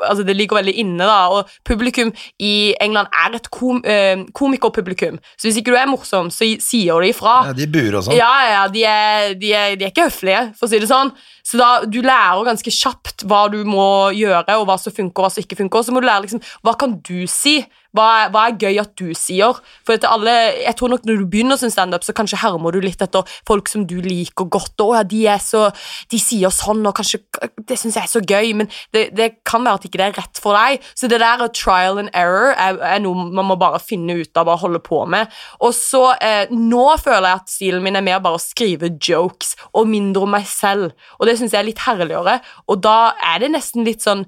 Altså, det ligger veldig inne, da. Og publikum i England er et kom, eh, komikerpublikum. Så hvis ikke du er morsom, så sier de ifra. Ja, de buer og sånn. Ja, ja, de er, de, er, de er ikke høflige, for å si det sånn. Så da, du lærer ganske kjapt hva du må gjøre, og hva som funker og hva som ikke funker. Så må du lære liksom, hva kan du si? Hva er, hva er gøy at du sier? For alle, jeg tror nok Når du begynner som standup, så kanskje hermer du litt etter folk som du liker godt. Og, ja, de, så, de sier sånn, og kanskje Det syns jeg er så gøy, men det, det kan være at ikke det er rett for deg. Så det der trial and error er, er noe man må bare finne ut av og holde på med. Og så eh, Nå føler jeg at stilen min er mer bare å skrive jokes og mindre om meg selv, og det syns jeg er litt herligere. Og da er det nesten litt sånn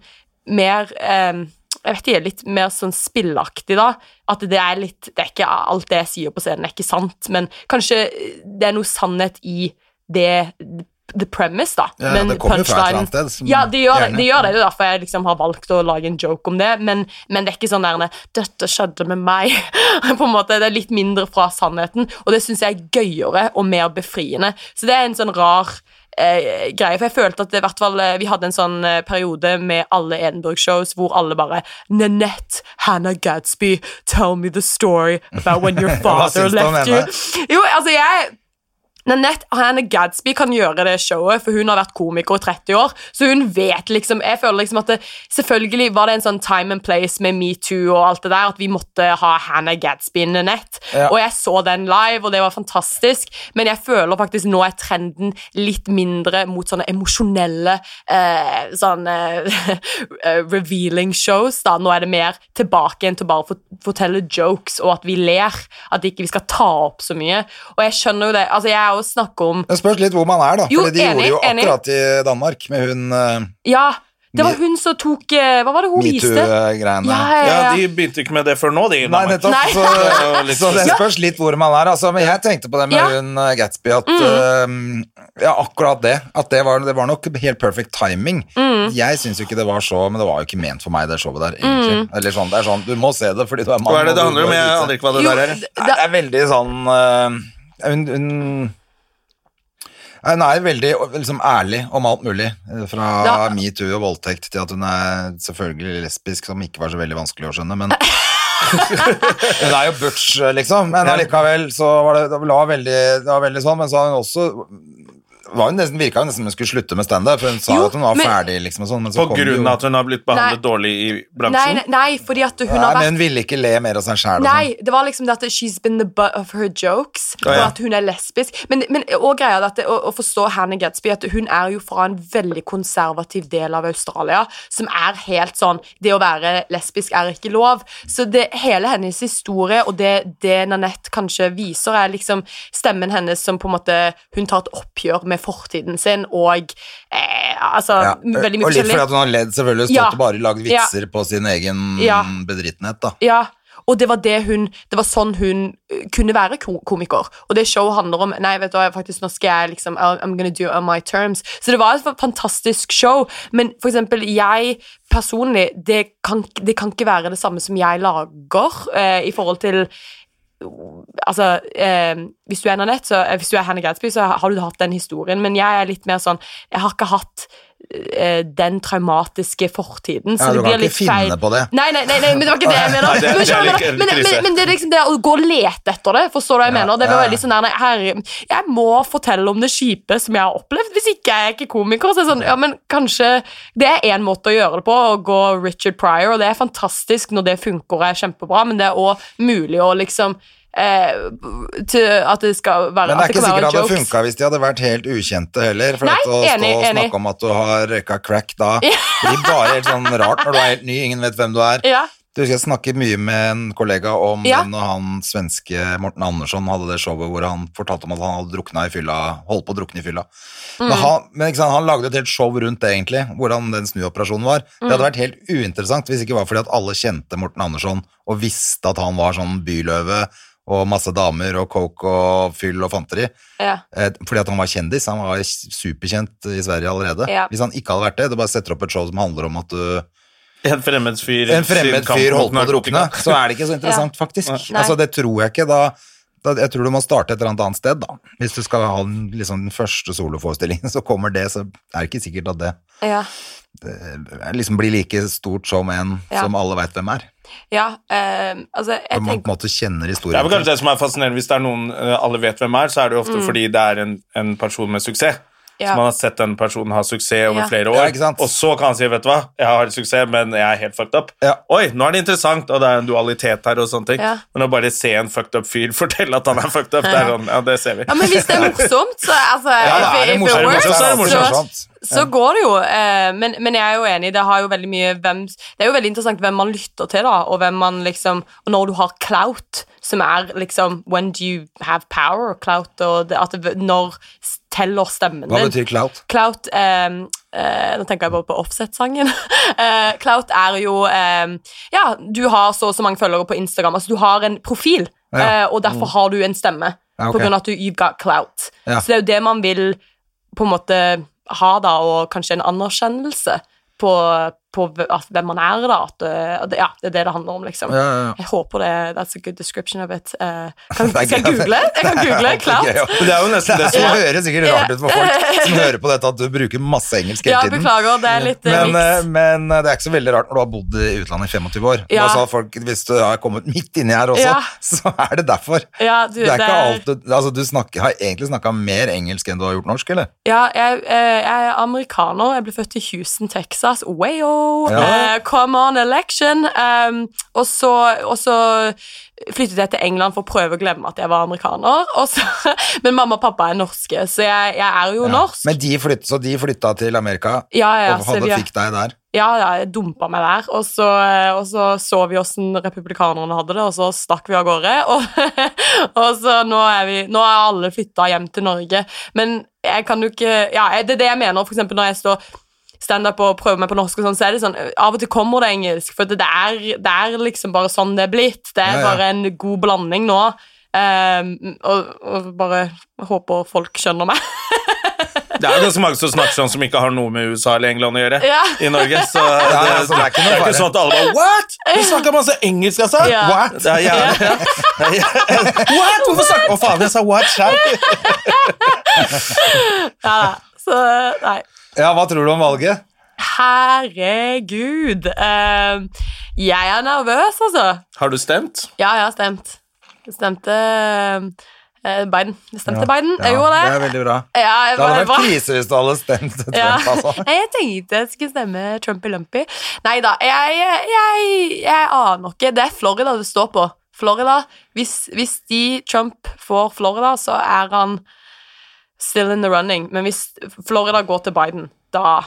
mer eh, jeg vet ikke, litt mer sånn spillaktig, da. At det er litt Det er ikke alt det jeg sier på scenen, er ikke sant, men kanskje det er noe sannhet i det the premise, da. Ja, men det kommer fra et eller annet sted, Ja, det gjør, det gjør det. Det er derfor jeg liksom har valgt å lage en joke om det, men, men det er ikke sånn der 'Dette skjedde med meg'. på en måte, Det er litt mindre fra sannheten, og det syns jeg er gøyere og mer befriende. Så det er en sånn rar eh, greie, for jeg følte at det, i hvert fall, eh, vi hadde en sånn eh, periode med alle Edinburgh-shows hvor alle bare Nanette, Hannah Gadsby, tell me the story about when your father left you. Jo, altså jeg Nanette Hannah Gadsby kan gjøre det showet, for hun har vært komiker i 30 år. Så hun vet liksom Jeg føler liksom at det, Selvfølgelig var det en sånn time and place med metoo og alt det der, at vi måtte ha Hannah Gadsby i Nanette. Ja. Og jeg så den live, og det var fantastisk, men jeg føler faktisk nå er trenden litt mindre mot sånne emosjonelle eh, sånn eh, revealing shows. da. Nå er det mer tilbake igjen til bare å fortelle jokes, og at vi ler. At ikke vi skal ta opp så mye. Og jeg skjønner jo det. altså Jeg er jo snakker om Det spørs litt hvor man er, da. Jo, For de gjorde enig, det jo enig. akkurat i Danmark med hun uh, Ja, det var hun som tok eh, Hva var det hun viste? metoo-greiene. Ja, ja, Ja, ja. De begynte ikke med det før nå, de. Nei, nettopp. Nei. Så, så det spørs litt hvor man er. Altså, men jeg tenkte på det med Ja. hun uh, Gatsby, at uh, Ja, akkurat det. At det var, det var nok helt perfect timing. Mm. Jeg syns jo ikke det var så Men det var jo ikke ment for meg, det showet der, egentlig. Mm. Eller sånn, det er sånn, Du må se det fordi du er mann. Hva er det det handler om? Jeg aner ikke hva det Jo, der er. det- Nei, Det er veldig sånn uh, hun, hun hun er veldig liksom, ærlig om alt mulig. eh, Fra Da- metoo og voldtekt til at hun er selvfølgelig lesbisk, som ikke var så veldig vanskelig å skjønne. Men hun er jo butch, liksom. Men allikevel så var det, det, var veldig, det var veldig sånn. Men så har hun også var hun nesten, Virka jo nesten som hun skulle slutte med standup, for hun sa Jo, at hun var men- ferdig. liksom og sånn, men så På kom grunn av at hun har blitt behandlet Nei. dårlig i bransjen? nei, nei, fordi at hun Nei, har vært men hun ville ikke le mer av seg sjæl. Nei, det var liksom det at she's been the butt of her jokes, Å, og at hun er lesbisk. Men, men og greia at det, å, å forstå Hannah Gadsby, at hun er jo fra en veldig konservativ del av Australia, som er helt sånn Det å være lesbisk er ikke lov. Så det, hele hennes historie, og det, det Nanette kanskje viser, er liksom stemmen hennes som på en måte Hun tar et oppgjør med fortiden sin, og eh, altså Ja, Veldig mye og litt fordi at hun har ledd, selvfølgelig. Stått Ja. og bare lagd Ja. vitser på sin egen Ja. bedrittenhet, da. Ja, og det var det hun Det var sånn hun uh, kunne være komiker. Og det showet handler om Nei, vet du faktisk nå skal jeg liksom I'm gonna do it on my terms. Så det var et fantastisk show, men for eksempel jeg personlig Det kan, det kan ikke være det samme som jeg lager eh, i forhold til Altså, eh, hvis du er Nanette, så, eh, hvis du er Hannah Gadsby, så har du hatt den historien, men jeg er litt mer sånn Jeg har ikke hatt den traumatiske fortiden. Ja, du kan ikke finne på det. Nei, nei, nei, nei, men det var ikke det jeg mener. Nei, det- men, det du? men, men, men det er liksom det å gå og lete etter det, forstår du hva jeg Ja, mener? Det var veldig sånn der, Jeg må fortelle om det kjipe som jeg har opplevd, hvis ikke jeg er ikke komiker. Så er sånn, ja, men kanskje Det er én måte å gjøre det på, å gå Richard Pryor, og det er fantastisk når det funker og er kjempebra, men det er òg mulig å liksom eh, at det skal være Men det er ikke sikkert det hadde funka hvis de hadde vært helt ukjente heller. For Nei, å enig, stå og enig. snakke om at du har røyka crack da blir bare helt sånn rart når du er helt ny, ingen vet hvem du er. Ja, Du husker jeg snakket mye med en kollega om Ja. den når han svenske Morten Andersson hadde det showet hvor han fortalte om at han hadde drukna i fylla, holdt på å drukne i fylla. Mm. Men, han, men sant, han lagde et helt show rundt det, egentlig, hvordan den snuoperasjonen var. Det Mm. hadde vært helt uinteressant hvis det ikke var fordi at alle kjente Morten Andersson og visste at han var sånn byløve og masse damer og coke og fyll og fanteri. ja. Eh, Fordi at han var kjendis. Han var superkjent i Sverige allerede. Ja. Hvis han ikke hadde vært det, du bare setter opp et show som handler om at du En fremmed fyr en fremmed fyr holdt på å drukne, så er det ikke så interessant, faktisk. Nei. Altså, det tror jeg ikke. Da, da, jeg tror du må starte et eller annet annet sted, da. Hvis du skal ha den, liksom, den første soloforestillingen, så kommer det, så er det ikke sikkert at det ja. Liksom blir like stort som en Ja. som alle veit hvem er. ja eh, altså, jeg man tenker på en måte kjenner Det er vel kanskje det som er fascinerende Hvis det er noen eh, alle vet hvem er, så er det jo Mm. ofte fordi det er en, en person med suksess. Ja. Så man har sett den personen ha suksess over Ja. flere år, ja, og så kan han si, vet du hva, jeg har suksess, men jeg er helt fucked up. Ja. Oi, nå er det interessant, og det er en dualitet her og sånne ting. Ja. Men å bare se en fucked up fyr fortelle at han er fucked up, det er sånn, ja, det ser vi. Ja, men hvis det er morsomt, så altså, Ja, da if, er det if it morsomt. works, så er det morsomt. så, så går det jo. Eh, men, men jeg er jo enig, det har jo veldig mye hvem Det er jo veldig interessant hvem man lytter til, da, og hvem man liksom Og når du har clout, som er liksom When do you have power? Clout, og det, at det, når teller stemmen din. Hva betyr clout? Clout um, uh, Nå tenker jeg bare på Offset-sangen. uh, Clout er jo um, Ja, du har så og så mange følgere på Instagram. Altså, du har en profil, Ja. uh, og derfor har du en stemme. Ja, okay. På grunn av at du, you've got clout. Ja. Så det er jo det man vil på en måte ha, da, og kanskje en anerkjennelse på, på hvem man er, da. At, eh, det, ja, det er det det handler om, liksom. Ja, ja, ja. Jeg håper det That's a good description of it. Uh, kan, skal jeg google? Jeg kan google klart. Ja. Men det er jo nesten det som Ja. høres sikkert rart ut for folk som hører på dette, at du bruker masse engelsk Ja, hele tiden. beklager, det er litt eh, Men, uh, men det er ikke så veldig rart når du har bodd i utlandet i 25 år. Ja. sa så at folk, hvis du har kommet midt inni her også, Ja. så er det derfor. Ja, du, Det er ikke det alt du, altså, du snakker, har egentlig snakka mer engelsk enn du har gjort norsk, eller? Ja, jeg, jeg er amerikaner. Jeg ble født i Houston, Texas. Wayo! Ja. Eh, come on election! Um, og, så, og så flyttet jeg til England for å prøve å glemme at jeg var amerikaner. Så, men mamma og pappa er norske, så jeg, jeg er jo norsk. Men de flytt, så de flytta til Amerika ja, ja, og hadde, vi, fikk deg der? ja, ja, jeg dumpa meg der. Og så, og så så vi åssen republikanerne hadde det, og så stakk vi av gårde. Og, og så nå er, vi, nå er alle flytta hjem til Norge. Men jeg kan jo ikke Ja, det er det jeg mener, for eksempel når jeg står standup og prøver meg på norsk, og sånn, så er det sånn Av og til kommer det engelsk, for det er, det er liksom bare sånn det er blitt. Det er Ja, ja. bare en god blanding nå. Um, og, og bare håper folk skjønner meg. Det er jo ganske mange som snakker sånn som ikke har noe med USA eller England å gjøre Ja. i Norge. Så det, det er det er ikke sånn at alle bare What?! Du snakker masse engelsk, altså! What? Det er jævlig. Ja. What?! Hvorfor snakker Å, faen, jeg sa what sjøl! Ja, så nei. Ja, hva tror du om valget? Herregud. Uh, jeg er nervøs, altså. Har du stemt? Ja, jeg har stemt. Jeg stemte uh, Biden. Jeg stemte Biden. Ja, gjorde det. Det er veldig bra. Ja, jeg Det hadde var vært krise hvis du hadde stemt Trump, Ja. altså. Jeg tenkte jeg skulle stemme Trumpy-lumpy. Nei da, jeg, jeg, jeg aner ikke. Det er Florida det står på. Florida. Hvis, hvis de Trump får Florida, så er han still in the running. Men hvis Florida går til Biden, da,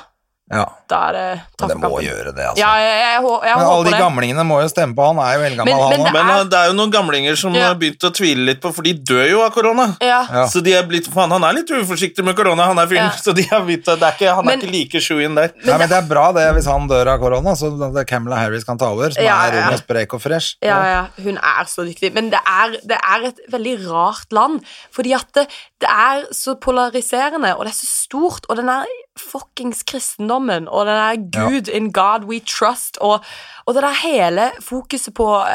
Ja. Der, eh, det Men det må kampen. gjøre det, altså. Ja, jeg, jeg, jeg, jeg Men alle de det. gamlingene må jo stemme på han, er jo eldgammel Men- han men òg. det Men er- uh, det er jo noen gamlinger som Ja. har begynt å tvile litt på For de dør jo av korona. Ja. Ja. Så de er blitt Faen, han er litt uforsiktig med korona, han er fyren. Ja. Så de har begynt det er ikke, Han er ikke like sju-in der. Nei, men det er bra det hvis han dør av korona, så Camelot Camilla Harris kan ta over, som Ja, er ja. ung og sprek og fresh. Ja, ja, hun er så dyktig. Men det er, det er et veldig rart land. Fordi at det, det er så polariserende, og det er så stort. Og den er fuckings kristendommen, og den er Gud in God we trust, og, og det der hele fokuset på uh,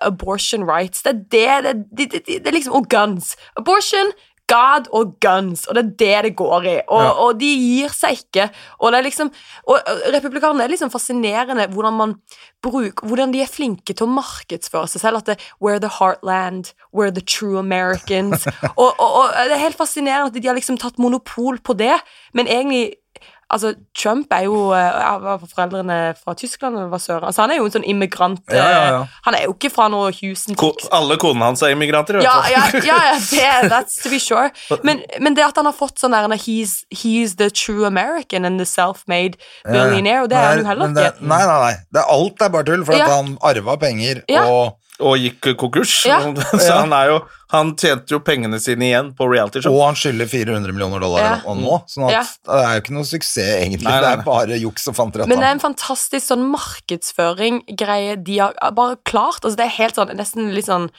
abortion rights, det er det, det, det, det, det er liksom Og guns. Abortion God og guns, og det er det det går i. Og, Ja. og de gir seg ikke. Og det liksom Og republikanerne er liksom fascinerende hvordan man bruker Hvordan de er flinke til å markedsføre seg selv. At det We're the heartland. We're the true Americans. og, og det er helt fascinerende at de har liksom tatt monopol på det, men egentlig Altså, Trump er jo eh, ja, Var foreldrene fra Tyskland eller hva søren? Altså, han er jo en sånn immigrant Ja, ja, ja. eh, Han er jo ikke fra noe Houston, Ko alle konene hans er immigranter, i hvert Ja, fall. ja, ja, ja det, that's to be sure. Men, men det at han har fått sånn der he's, he's the true American and the self-made billionaire, og det er han jo heller ikke. Nei, nei, nei. Det alt er bare tull, for at han arva penger, Ja. og, Og gikk konkurs. Ja. Så han er jo Han tjente jo pengene sine igjen på realityshow. og han skylder 400 millioner dollar Ja. og nå, sånn at Ja. det er jo ikke noe suksess, egentlig. Nei, nei, Det er bare juks og fanteri. Men det er en fantastisk sånn markedsføring-greie de har bare klart. Altså, det er helt sånn, nesten litt sånn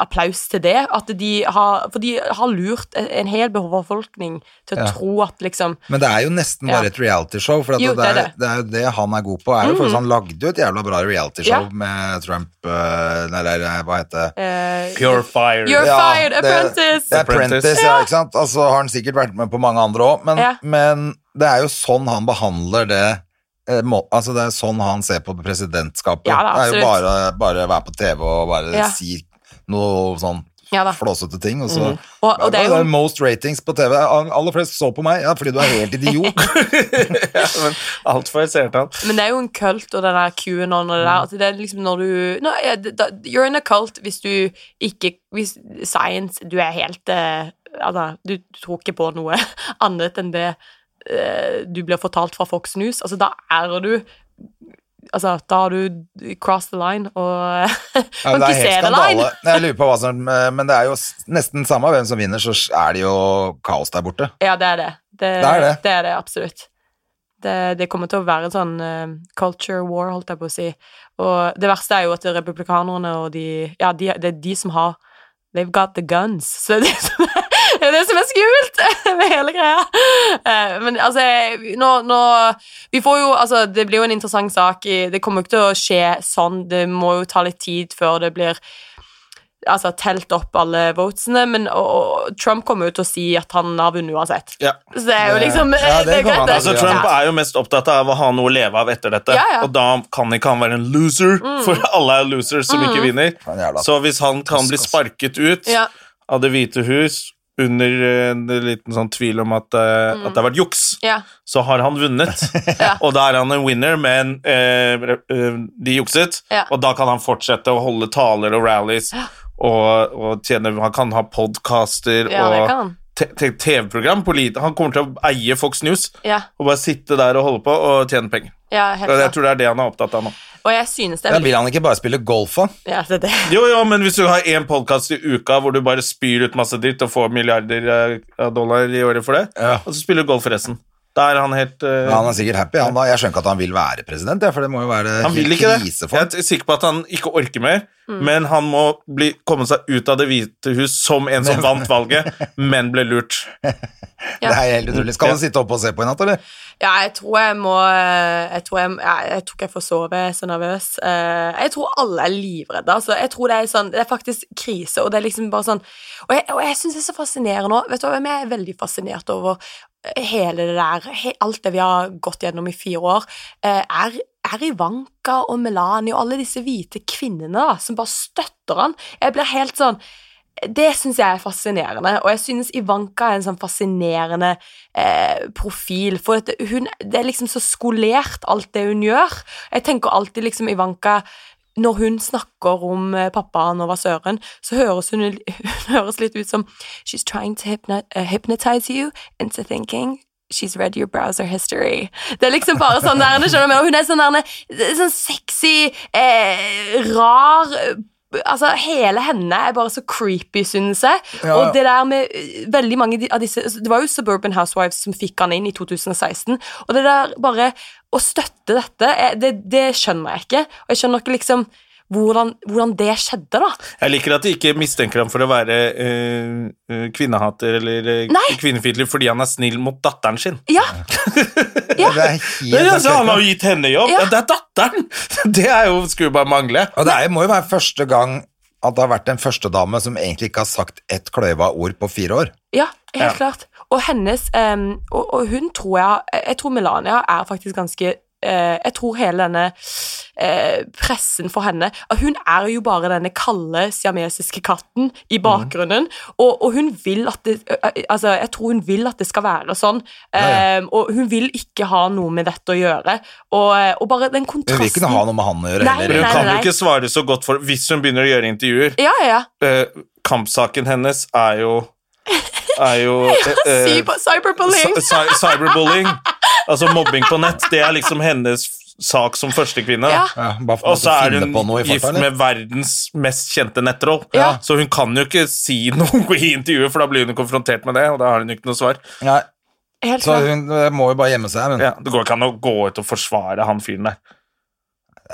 applaus til det. At de har, for de har lurt en hel befolkning til å Ja. tro at liksom Men det er jo nesten Ja. bare et realityshow, for at Jo, det, er, det er det. det er jo det han er god på. Er jo, mm. Han lagde jo et jævla bra realityshow Ja. med Trump eh, eller eh, hva heter det? eh, Pure fire. You're Ja, fired, det- apprentice! Det er Apprentice, ja, ikke sant? Altså har han sikkert vært med på mange andre òg, men, Ja. men det er jo sånn han behandler det eh, må, altså Det er sånn han ser på presidentskapet. Ja, da, det er jo bare, bare være på TV og bare Ja. si noe sånn Ja flåsete ting. Og så Og- og det er jo- most ratings på TV. Aller flest så på meg, ja, fordi du er helt idiot. Ja, men altfor seerte. Men det er jo en kult og den der QAnon og det der. Altså det er liksom når du no, You're in a cult hvis du ikke Hvis science Du er helt uh, Altså, du, tror ikke på noe annet enn det eh, du blir fortalt fra Fox News. Altså, da er du Altså, da har du crossed the line og Ja, kan det ikke se the line. Jeg lurer på hva som Men det er jo nesten samme hvem som vinner, så er det jo kaos der borte. Ja, det er det. Det, Det er det. det, er det absolutt. Det, det kommer til å være en sånn uh, culture war, holdt jeg på å si. Og det verste er jo at republikanerne og de Ja, de, det er de som har They've got the guns. Så det som er, er, det som er skummelt med hele greia. Eh, men altså, nå, nå Vi får jo Altså, det blir jo en interessant sak. Det kommer jo ikke til å skje sånn. Det må jo ta litt tid før det blir altså, telt opp alle votesene, men og, og Trump kommer jo til å si at han har vunnet uansett. Ja. Så det er jo liksom Ja, det er greit, Altså. Trump er jo mest opptatt av å ha noe å leve av etter dette, Ja, ja. og da kan ikke han være en loser, for alle er losers som ikke vinner. Så hvis han kan bli sparket ut Ja. av Det hvite hus under eh, en liten sånn tvil om at, mm. at det har vært juks, Ja. så har han vunnet. Ja. Og da er han en winner, men eh, eh, de jukset, Ja. og da kan han fortsette å holde taler og rallies. Og, og tjene, han kan ha podcaster Ja, og TV-program. Han kommer til å eie Fox News og bare sitte der og holde på og tjene penger. Ja, helt klart. jeg tror det er det han er opptatt av nå. Og jeg synes det er Ja, vil han ikke bare spille golf, da? Ja, det er det. Jo, jo, men hvis du har én podkast i uka hvor du bare spyr ut masse dritt og får milliarder eh, av dollar i året for det, Ja. og så spiller du golf forresten Da er han helt uh, Ja, han er sikkert happy. Han, da. Jeg skjønner ikke at han vil være president, for det må jo være Han vil ikke krise for Jeg er sikker på at han ikke orker mer, Mm. men han må bli, komme seg ut av Det hvite hus som en som vant valget, men ble lurt. Det er helt utrolig. Skal han sitte oppe og se på i natt, eller? Ja, jeg tror jeg må Jeg tror, jeg, jeg, jeg tror jeg får sove, jeg er så nervøs. Eh, jeg tror alle er livredde. Altså. Jeg tror det er sånn Det er faktisk krise, og det er liksom bare sånn Og jeg, og jeg syns det er så fascinerende òg. Vet du hva, jeg er veldig fascinert over hele det der Alt det vi har gått gjennom i fire år, eh, er er Ivanka og Melania og alle disse hvite kvinnene da, som bare støtter han. Jeg blir helt sånn det syns jeg er fascinerende, og jeg synes Ivanka er en sånn fascinerende eh, profil. For hun, det er liksom så skolert, alt det hun gjør. Jeg tenker alltid liksom Ivanka Når hun snakker om eh, pappaen og hva så høres hun, hun høres litt ut som She's trying to uh, hypnotize you into thinking She's read your browser history. Det er liksom bare sånn der, skjønner du? Og Hun er sånn der, sånn sexy, eh, rar Altså, hele henne er bare så creepy, synes jeg. Ja. Og det der med eh, veldig mange av disse Det var jo Suburban Housewives som fikk han inn i 2016. Og det der bare Å støtte dette, eh, det, det skjønner jeg ikke. Og jeg skjønner ikke liksom hvordan, hvordan det skjedde, da. Jeg liker at de ikke mistenker ham for å være eh, eh, kvinnehater eller uh, kvinnefiendtlig fordi han er snill mot datteren sin. Ja, Det er helt Det er, altså, han har jo gitt henne jobb! Ja. Ja. Det er datteren! Det er jo, skulle bare mangle. Og det er, må jo være første gang at det har vært en førstedame som egentlig ikke har sagt ett kløyva ord på fire år. ja helt Ja. klart. Og hennes um, og, og hun tror jeg Jeg tror Melania er faktisk ganske Jeg tror hele denne eh, pressen for henne Hun er jo bare denne kalde siamesiske katten i bakgrunnen, bakgrunnen, og, og hun vil at det eh, Altså, jeg tror hun vil at det skal være sånn, ja. ja. og hun vil ikke ha noe med dette å gjøre. Og, eh, og bare den Hun vil ikke ha noe med han å gjøre Nei, Men heller. hun nei, kan jo ikke svare så godt for Hvis hun begynner å gjøre intervjuer Ja, eh, Kampsaken hennes er jo Er jo eh, eh, Cyber, cyberbullying. cy- cy- Cyberbullying. Altså mobbing på nett. Det er liksom hennes sak som førstekvinne. Ja. Ja, Og så er hun gift eller? med verdens mest kjente nettroll. Ja. Så hun kan jo ikke si noe i intervjuet, for da blir hun konfrontert med det, og da har hun ikke noe svar. Nei, Helt så hun eh, må jo bare gjemme seg. Men Ja, det går ikke an å gå ut og forsvare han fyren der.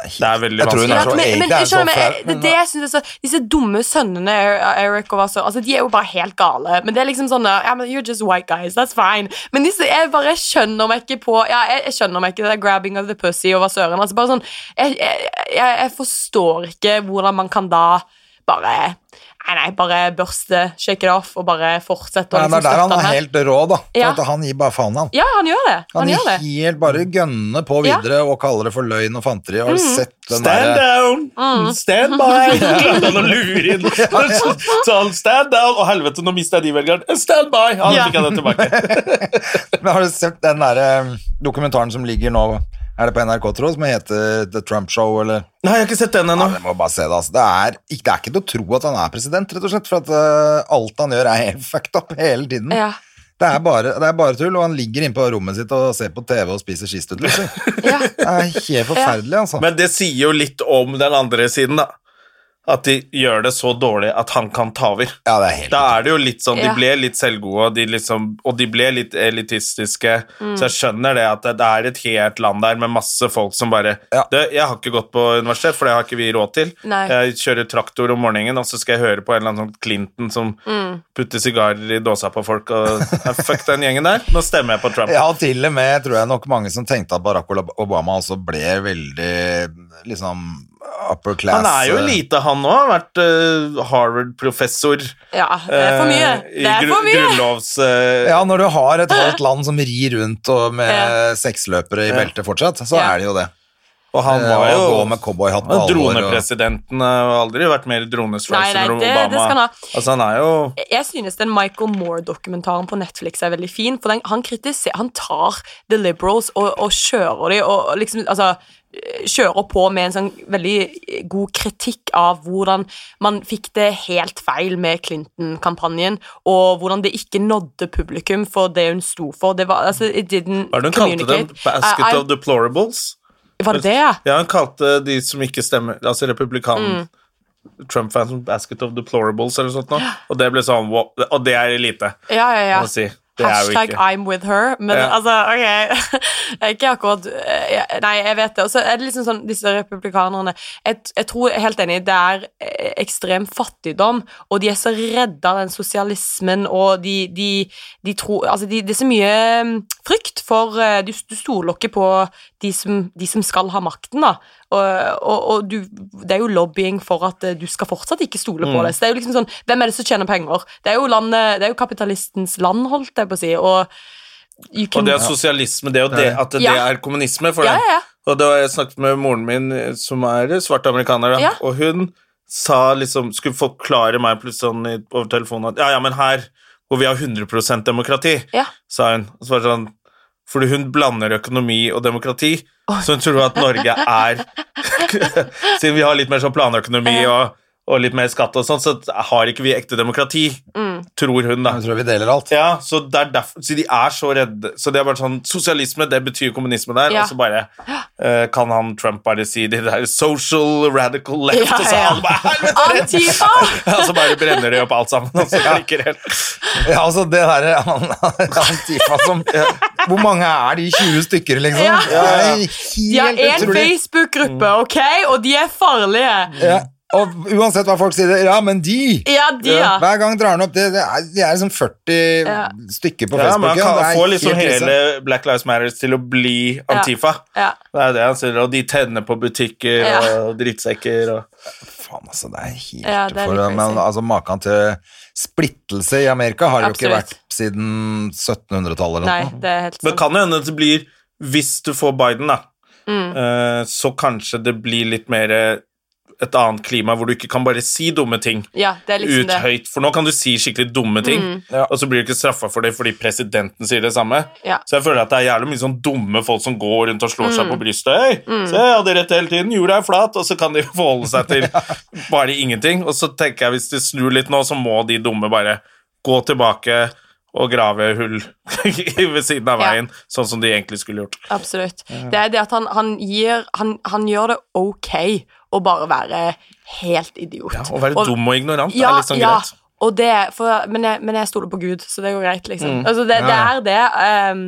Det er veldig Jeg tror hun vanskelig. er så men, men, er så flau. men, det, er det jeg synes er så Disse dumme sønnene Eric og så Altså, de er jo bare helt gale. Men det er liksom sånn yeah, men you're just white guys. That's fine. Men disse Jeg bare skjønner meg ikke på Ja, jeg, jeg skjønner meg ikke det der grabbing of the pussy og hva søren. Altså, bare sånn Jeg, jeg, jeg, jeg forstår ikke hvordan man kan da bare Nei, nei, bare børste, shake it off, og bare fortsette å Ja, det liksom er der han er helt rå, da. For Ja. at han gir bare faen, han. Ja, han gjør det. Han, Han gjør det. helt bare gønne på Ja. videre og kaller det for løgn og fanteri. Har du Mm. sett den Stand derre down! Mm. Stand by! Klarte han å lure inn. Så, så han stand down, og helvete, nå mista jeg de velgerne. Stand by! Han Ja. fikk jeg det tilbake. Men har du sett den derre dokumentaren som ligger nå Er det på NRK, tror jeg, som heter The Trump Show, eller Nei, jeg har ikke sett den Ja, ennå. det må bare se det, altså. Det er, ikke, det er ikke til å tro at han er president, rett og slett. For at uh, alt han gjør, er helt fucked up hele tiden. Ja. Det, er bare, det er bare tull, og han ligger inne på rommet sitt og ser på TV og spiser skistudler. Ja. Det er helt forferdelig, altså. Men det sier jo litt om den andre siden, da. At de gjør det så dårlig at han kan ta over. ja, det er helt Da er det jo litt sånn, De ble litt selvgode, og de, liksom, og de ble litt elitistiske. Mm. Så jeg skjønner det at det, det er et helt land der med masse folk som bare Ja. «Du, 'Jeg har ikke gått på universitet, for det har ikke vi råd til.' Nei. Jeg kjører traktor om morgenen, og så skal jeg høre på en eller annen sånn Clinton som Mm. putter sigarer i dåsa på folk. Og, fuck den gjengen der. Nå stemmer jeg på Trump. Ja, til og med tror jeg nok mange som tenkte at Barack Obama også ble veldig liksom upper class. Han er jo elite, han òg. Har vært uh, Harvard-professor. ja, det er for mye. eh, Det er gru- for mye. Grunnlovs... Uh, Ja, når du har et halvt land som rir rundt og med Ja. seksløpere i Ja. beltet fortsatt, så Ja. er det jo det. Og han Eh, var jo gå med cowboyhatt på alvor. Dronepresidenten har aldri vært mer nei, enn Obama. det skal han ha. Altså, han er jo Jeg synes den Michael Moore-dokumentaren på Netflix er veldig fin, for den, han kritiserer Han tar The Liberals og, og kjører de og og liksom Altså kjører på med en sånn veldig god kritikk av hvordan man fikk det helt feil med Clinton-kampanjen, og hvordan det ikke nådde publikum for det hun sto for. Det var, altså, it didn't Hva er det hun kalte dem? Basket I- I- of deplorables? Var det det, ja? Hun kalte de som ikke stemmer Altså republikanen Mm. Trump-fans som Basket of deplorables eller noe sånt nå. Og det ble sånn Og det er elite, Ja, ja, ja. må si. Hashtag I'm with her. Men Ja. altså, ok Ikke akkurat eh, Nei, jeg vet det. Og så er det liksom sånn disse republikanerne Jeg, jeg tror jeg er helt enig, det er eh, ekstrem fattigdom, og de er så redde av den sosialismen, og de, de, de tror Altså, de, det er så mye mm, frykt for eh, Du, du stoler ikke på de som, de som skal ha makten, da. Og, og, og du, det er jo lobbying for at eh, du skal fortsatt ikke stole på Mm. det. Så det er jo liksom sånn Hvem er det som tjener penger? Det er jo, landet, det er jo kapitalistens land, holdt jeg på å si. Og, can, Og det er sosialisme, det jo det at det Ja. er kommunisme for deg. ja, ja. Og da har jeg snakket med moren min, som er svart amerikaner, da, og hun sa liksom, skulle forklare meg plutselig sånn over telefonen at ja, ja, men her hvor vi har 100% demokrati, sa hun. Og så var det sånn, fordi hun blander økonomi og demokrati, så hun tror at Norge er Siden vi har litt mer sånn planøkonomi og, og litt mer skatt og sånn, så har ikke vi ekte demokrati, Mm. tror hun, da. Jeg tror vi deler alt. Ja, så, det er derfor, så de er så redde Så det er bare sånn Sosialisme, det betyr kommunisme der, Ja. og så bare uh, kan han Trump bare si det der social radical left, Ja, og så alle bare helvete! Antifa! Og så bare brenner de opp alt sammen, og så klikker det helt. Ja, altså det derre Antifa som Hvor mange er de? 20 stykker, liksom? Ja. Ja, ja. De har én. Facebook-gruppe, ok? Og de er farlige. Ja. Og uansett hva folk sier, ja, men de Ja, de, ja. Hver gang drar han opp det, det er, de er liksom 40 Ja. stykker på Ja, Facebook. ja, kan det er få liksom hele Black Lives Matter til å bli Antifa. ja. Det er det han sier, og de tenner på butikker Ja. og drittsekker og Faen, altså, det er helt Ja, det er for, crazy. Men altså, maken til splittelse i Amerika har det jo ikke vært siden 1700-tallet. eller Nei, noe. det er helt Men kan det hende det blir Hvis du får Biden, da, Mm. eh, så kanskje det blir litt mer eh, et annet klima hvor du ikke kan bare si dumme ting Ja, det er liksom ut høyt. For nå kan du si skikkelig dumme ting, Mm. Ja. og så blir du ikke straffa for det fordi presidenten sier det samme. Ja. Så jeg føler at det er jævlig mye sånn dumme folk som går rundt og slår seg Mm. på brystet. Hei, se, jeg hadde rett hele tiden, jorda er flat, og så kan de forholde seg til bare ingenting. Og så tenker jeg hvis de snur litt nå, så må de dumme bare gå tilbake og grave hull ved siden av Ja. veien, sånn som de egentlig skulle gjort. Absolutt. Det er det at han, han gir han, han gjør det ok å bare være helt idiot. Ja, Å være Og- dum og ignorant ja, er litt sånn ja. greit. Det, for, men, jeg, men jeg stoler på Gud, så det går greit, liksom. Mm. Altså, det, det er det. ehm,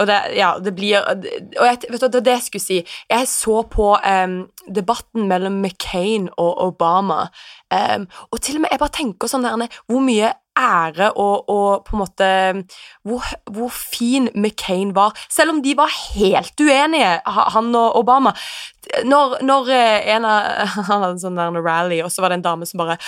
Og det, ja, det blir Og jeg, vet du, det er det jeg skulle si. Jeg så på um, debatten mellom McCain og Obama, um, og til og med jeg bare tenker sånn der Hvor mye ære og, og på en måte hvor, hvor fin McCain var, selv om de var helt uenige, han og Obama. Når, når eh, en av Han hadde en sånn rally, og så var det en dame som bare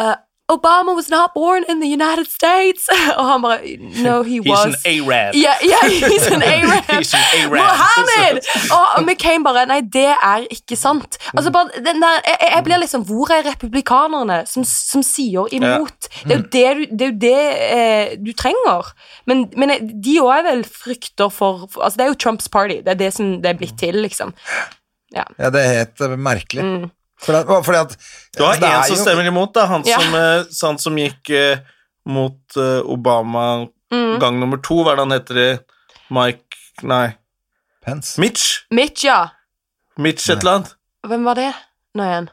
eh, Obama was not born in the United States. Og han bare No, he He's was. an arab. Yeah, Ja, ja, he's an A-rap. He's an A-rap. Mohammed! Og McCain bare Nei, det er ikke sant. Altså bare, den der, jeg, jeg blir liksom Hvor er republikanerne som, som sier imot? Det er jo det, du, det, er jo det eh, du trenger. Men, men de òg er vel frykter for, for Altså, det er jo Trumps party. Det er det som det er blitt til, liksom. Ja, det er helt eh, merkelig. Mm. For det, for det at Du har én en som jo- stemmer imot, da. Han, Ja. som, eh, han som gikk eh, mot eh, Obama Mm. gang nummer to. Hva er det han heter? Mike Nei, Pence. Mitch? Mitch, ja. Mitch et eller annet. Hvem var det nå igjen?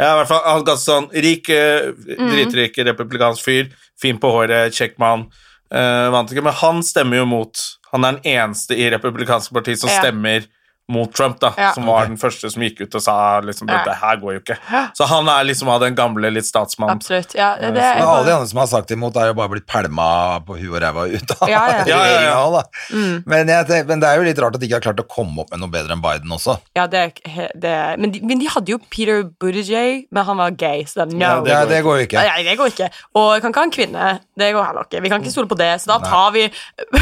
Ja, i hvert fall han ganske sånn rik, dritrik Mm. republikansk fyr. Fin på håret, kjekk mann. Uh, vant ikke, men han stemmer jo mot Han er den eneste i republikanske parti som Ja. stemmer mot Trump, da. Ja. Som var den første som gikk ut og sa liksom Ja. dette her går jo ikke. Så han er liksom av den gamle, litt statsmann. Absolutt. Ja, det, det Men er alle de andre som har sagt imot, er jo bare blitt pælma på huet og ræva ut av Ja, ja. Ja. Mm. Men, jeg, men det er jo litt rart at de ikke har klart å komme opp med noe bedre enn Biden også. ja, det, er det er- men, de, men de hadde jo Peter Buttigieg, men han var gay, så det, no. Ja, Ja, det går jo ikke. Nei, det går ikke. Og jeg kan ikke ha en kvinne. Det går heller ikke. Vi kan ikke stole på det, så da tar vi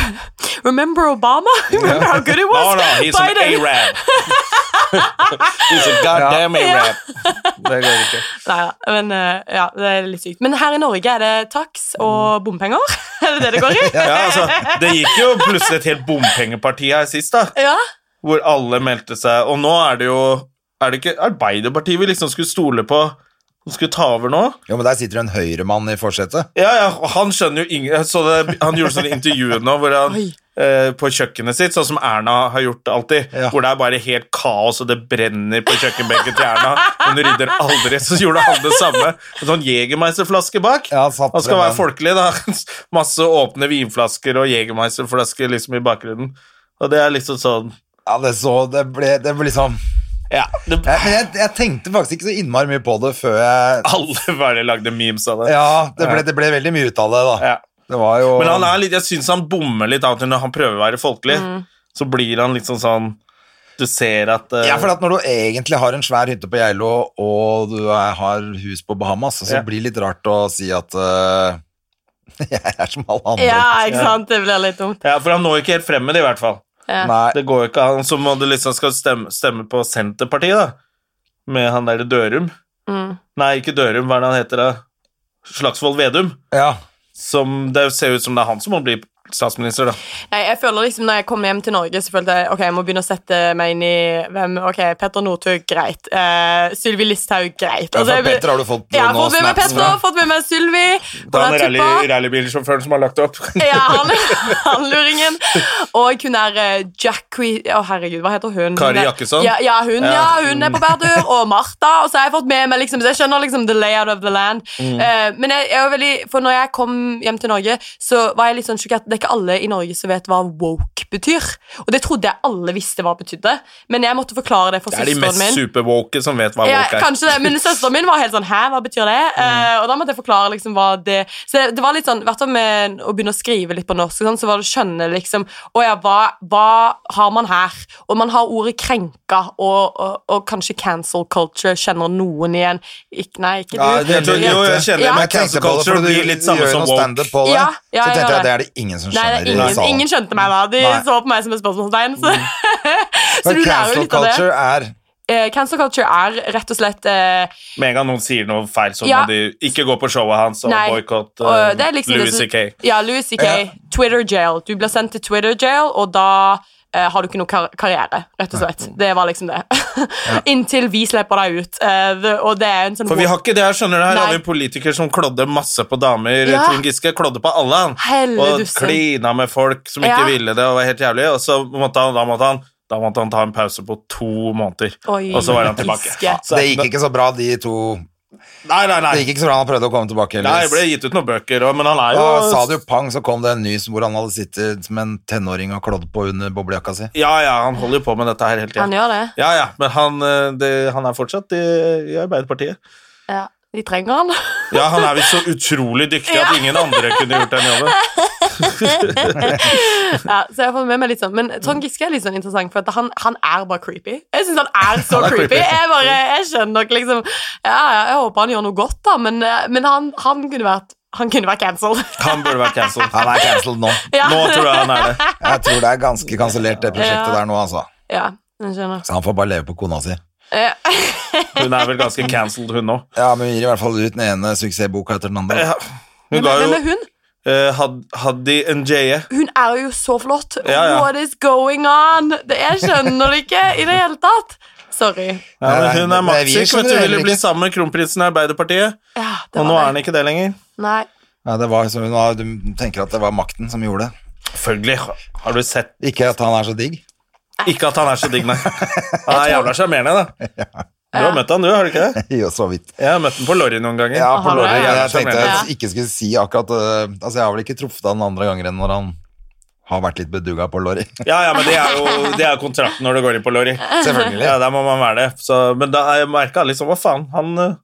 Remember Obama? Remember how good it was? no, he's an A-rab. he's a goddamn A-rab. Det går ikke. Nei da, men eh, ja, det er litt sykt. Men her i Norge er det taks og bompenger? Er det det det går i? Ja, altså, det gikk jo plutselig et helt bompengeparti her sist, da. Ja. Hvor alle meldte seg. Og nå er det jo Er det ikke Arbeiderpartiet vi liksom skulle stole på som skulle ta over nå? Jo, men der sitter det en høyremann i forsetet. Ja, ja, han skjønner jo ingen så det, Han gjorde sånne intervjuer nå hvor han Oi. Eh, på kjøkkenet sitt, sånn som Erna har gjort alltid. Ja. Hvor det er bare helt kaos, og det brenner på kjøkkenbenken til Erna. Hun rydder aldri. Så gjorde han det samme. En sånn Jegermeister-flaske bak. Ja, satt Han skal være folkelig, da. Masse åpne vinflasker og Jegermeister-flasker liksom i bakgrunnen. Og det er liksom sånn Ja, det så Det ble, det ble liksom Ja, det, jeg, Men jeg, jeg tenkte faktisk ikke så innmari mye på det før jeg alle bare lagde memes av det. Ja, det ble, det ble veldig mye ut av det, da. Ja. Det var jo Men han er litt, jeg syns han bommer litt av og til når han prøver å være folkelig. Så blir han litt sånn sånn Du ser at uh... Ja, for at når du egentlig har en svær hytte på Geilo, og du er, har hus på Bahamas, så Ja. blir det litt rart å si at uh, jeg er som alle andre. ja, ikke sant? Det blir litt dumt. Ja, For han når ikke helt frem med det, i hvert fall. Ja. Nei. Det går ikke an. Så må du liksom skal stemme, stemme på Senterpartiet, da. Med han derre Dørum. Mm. Nei, ikke Dørum, hva er det han heter, da? Slagsvold Vedum. Ja. Som det ser ut som det er han som må bli statsminister, da. Nei, jeg føler liksom Når jeg kom hjem til Norge, så følte jeg ok, jeg må begynne å sette meg inn i hvem Ok, Petter Northug, greit. Uh, Sylvi Listhaug, greit. Ja, Altså, for jeg- Petter har du fått ja, nå fått med meg Petter, har fått med meg Sylvi. Det rally, rallybilsjåføren som har lagt opp. Ja, han, han luringen. Og hun er uh, Jackie Å, herregud, hva heter hun? Kari Jakkesson? Ja, ja, hun, ja. Ja. hun er på bærtur. Og Martha. Og så har jeg fått med meg liksom Så jeg skjønner liksom the layout of the land. Mm. Uh, men jeg, jeg er veldig For når jeg kom hjem til Norge, så var jeg litt sånn sjokkert. Det er ikke alle i Norge som vet hva woke betyr. Og det trodde jeg alle visste hva betydde, men jeg måtte forklare det for søsteren min. Det er de mest superwoke som vet hva Ja, woke er. kanskje det, men søsteren min var helt sånn Hæ, hva betyr det? Eh, og da måtte jeg forklare liksom hva det Så det, det var litt sånn, i hvert fall med å begynne å skrive litt på norsk, sånn, så var det å skjønne liksom Å ja, hva, hva har man her? Og man har ordet krenka, og, og, og kanskje cancel culture kjenner noen igjen. Ikke, nei, ikke du. Ja, det Jeg tror, jo, jeg kjenner Ja. Men med cancel culture, det, blir litt samme som woke. Ja, ja, så tenkte jeg at det det. er det ingen som Nei, skjønner er ingen, salen. ingen skjønte meg da. De Nei. så på meg som et spørsmålstegn. Så, så du lærer litt av det. er Uh, cancel culture er rett og slett uh, Med en gang noen sier noe feil, så Ja. må de ikke gå på showet hans og Nei. boikotte uh, liksom Louis C.K. Ja, Louis C.K. Ja. Twitter jail. Du blir sendt til Twitter jail, og da eh, har du ikke noe kar karriere, rett og slett. Det var liksom det. Inntil vi slipper deg ut. Eh, og det er en sånn For vi har ikke det her, skjønner du. Her har vi en politiker som klodde masse på damer. Ja. Trond Giske klodde på alle, han. Helle Og klina med folk som ikke Ja. ville det, og var helt jævlig. Og så måtte han, da måtte han da måtte han ta en pause på to måneder, Oi, og så var han tilbake. Giske. Så Det gikk ikke så bra, de to Nei, nei, nei. Det gikk ikke så bra, han prøvde å komme tilbake. Nei, det ble gitt ut noen bøker, men han er jo Da sa det jo pang, så kom det en nys hvor han hadde sittet med en tenåring og klådd på under boblejakka si. Ja, ja, han holder jo på med dette her hele Han gjør det. Ja, ja, men han, eh, det, han er fortsatt i, i Arbeiderpartiet. Ja. De trenger han. Ja, han er visst så utrolig dyktig at ingen andre kunne gjort den jobben. Ja, så jeg har fått med meg litt sånn Men Trond Giske er litt sånn interessant, for at han, han er bare creepy. Jeg syns han er så Han er creepy. creepy. Jeg bare, jeg skjønner nok liksom Ja, ja, jeg håper han gjør noe godt, da, men, eh, men han, han kunne vært han kunne vært cancelled. Han burde vært cancelled. Han er cancelled nå. Ja. Nå tror jeg han er det. Jeg tror det er ganske kansellert, det prosjektet Ja. der nå, altså. Ja, jeg skjønner. Så han får bare leve på kona si. Eh, Hun er vel ganske cancelled, hun òg. Ja, men vi gir i hvert fall ut den ene suksessboka etter den andre. Ja. Hun Hvem ga jo hvem er hun? eh, Had, Haddy Njaye. Hun er jo så flott. Ja, ja. What is going on? Det, jeg skjønner det ikke i det hele tatt. Sorry. Ja, men hun er Nei, vi maktsyk. skjønner Vet du, det ville bli ikke. sammen med kronprinsen i Arbeiderpartiet, Ja, det og nå var er han det. ikke det lenger. Nei. Ja, det var så hun var, Du tenker at det var makten som gjorde det. Selvfølgelig. Har du sett Ikke at han er så digg. Ikke at han er så digg, nei. Han er jævla sjarmerende, da. Du har møtt han, du, har du ikke det? Jo, så vidt. Jeg har møtt han på Lorry noen ganger. Ja, på Lorry. Jeg tenkte jeg ikke skulle si akkurat øh, Altså, jeg har vel ikke truffet han andre ganger enn når han har vært litt bedugga på lorry. Ja, ja, men det er jo det er kontrakten når du går inn på Lorry. Selvfølgelig. Ja, der må man være det. Så, men da merka jeg liksom Hva faen? Han, eh,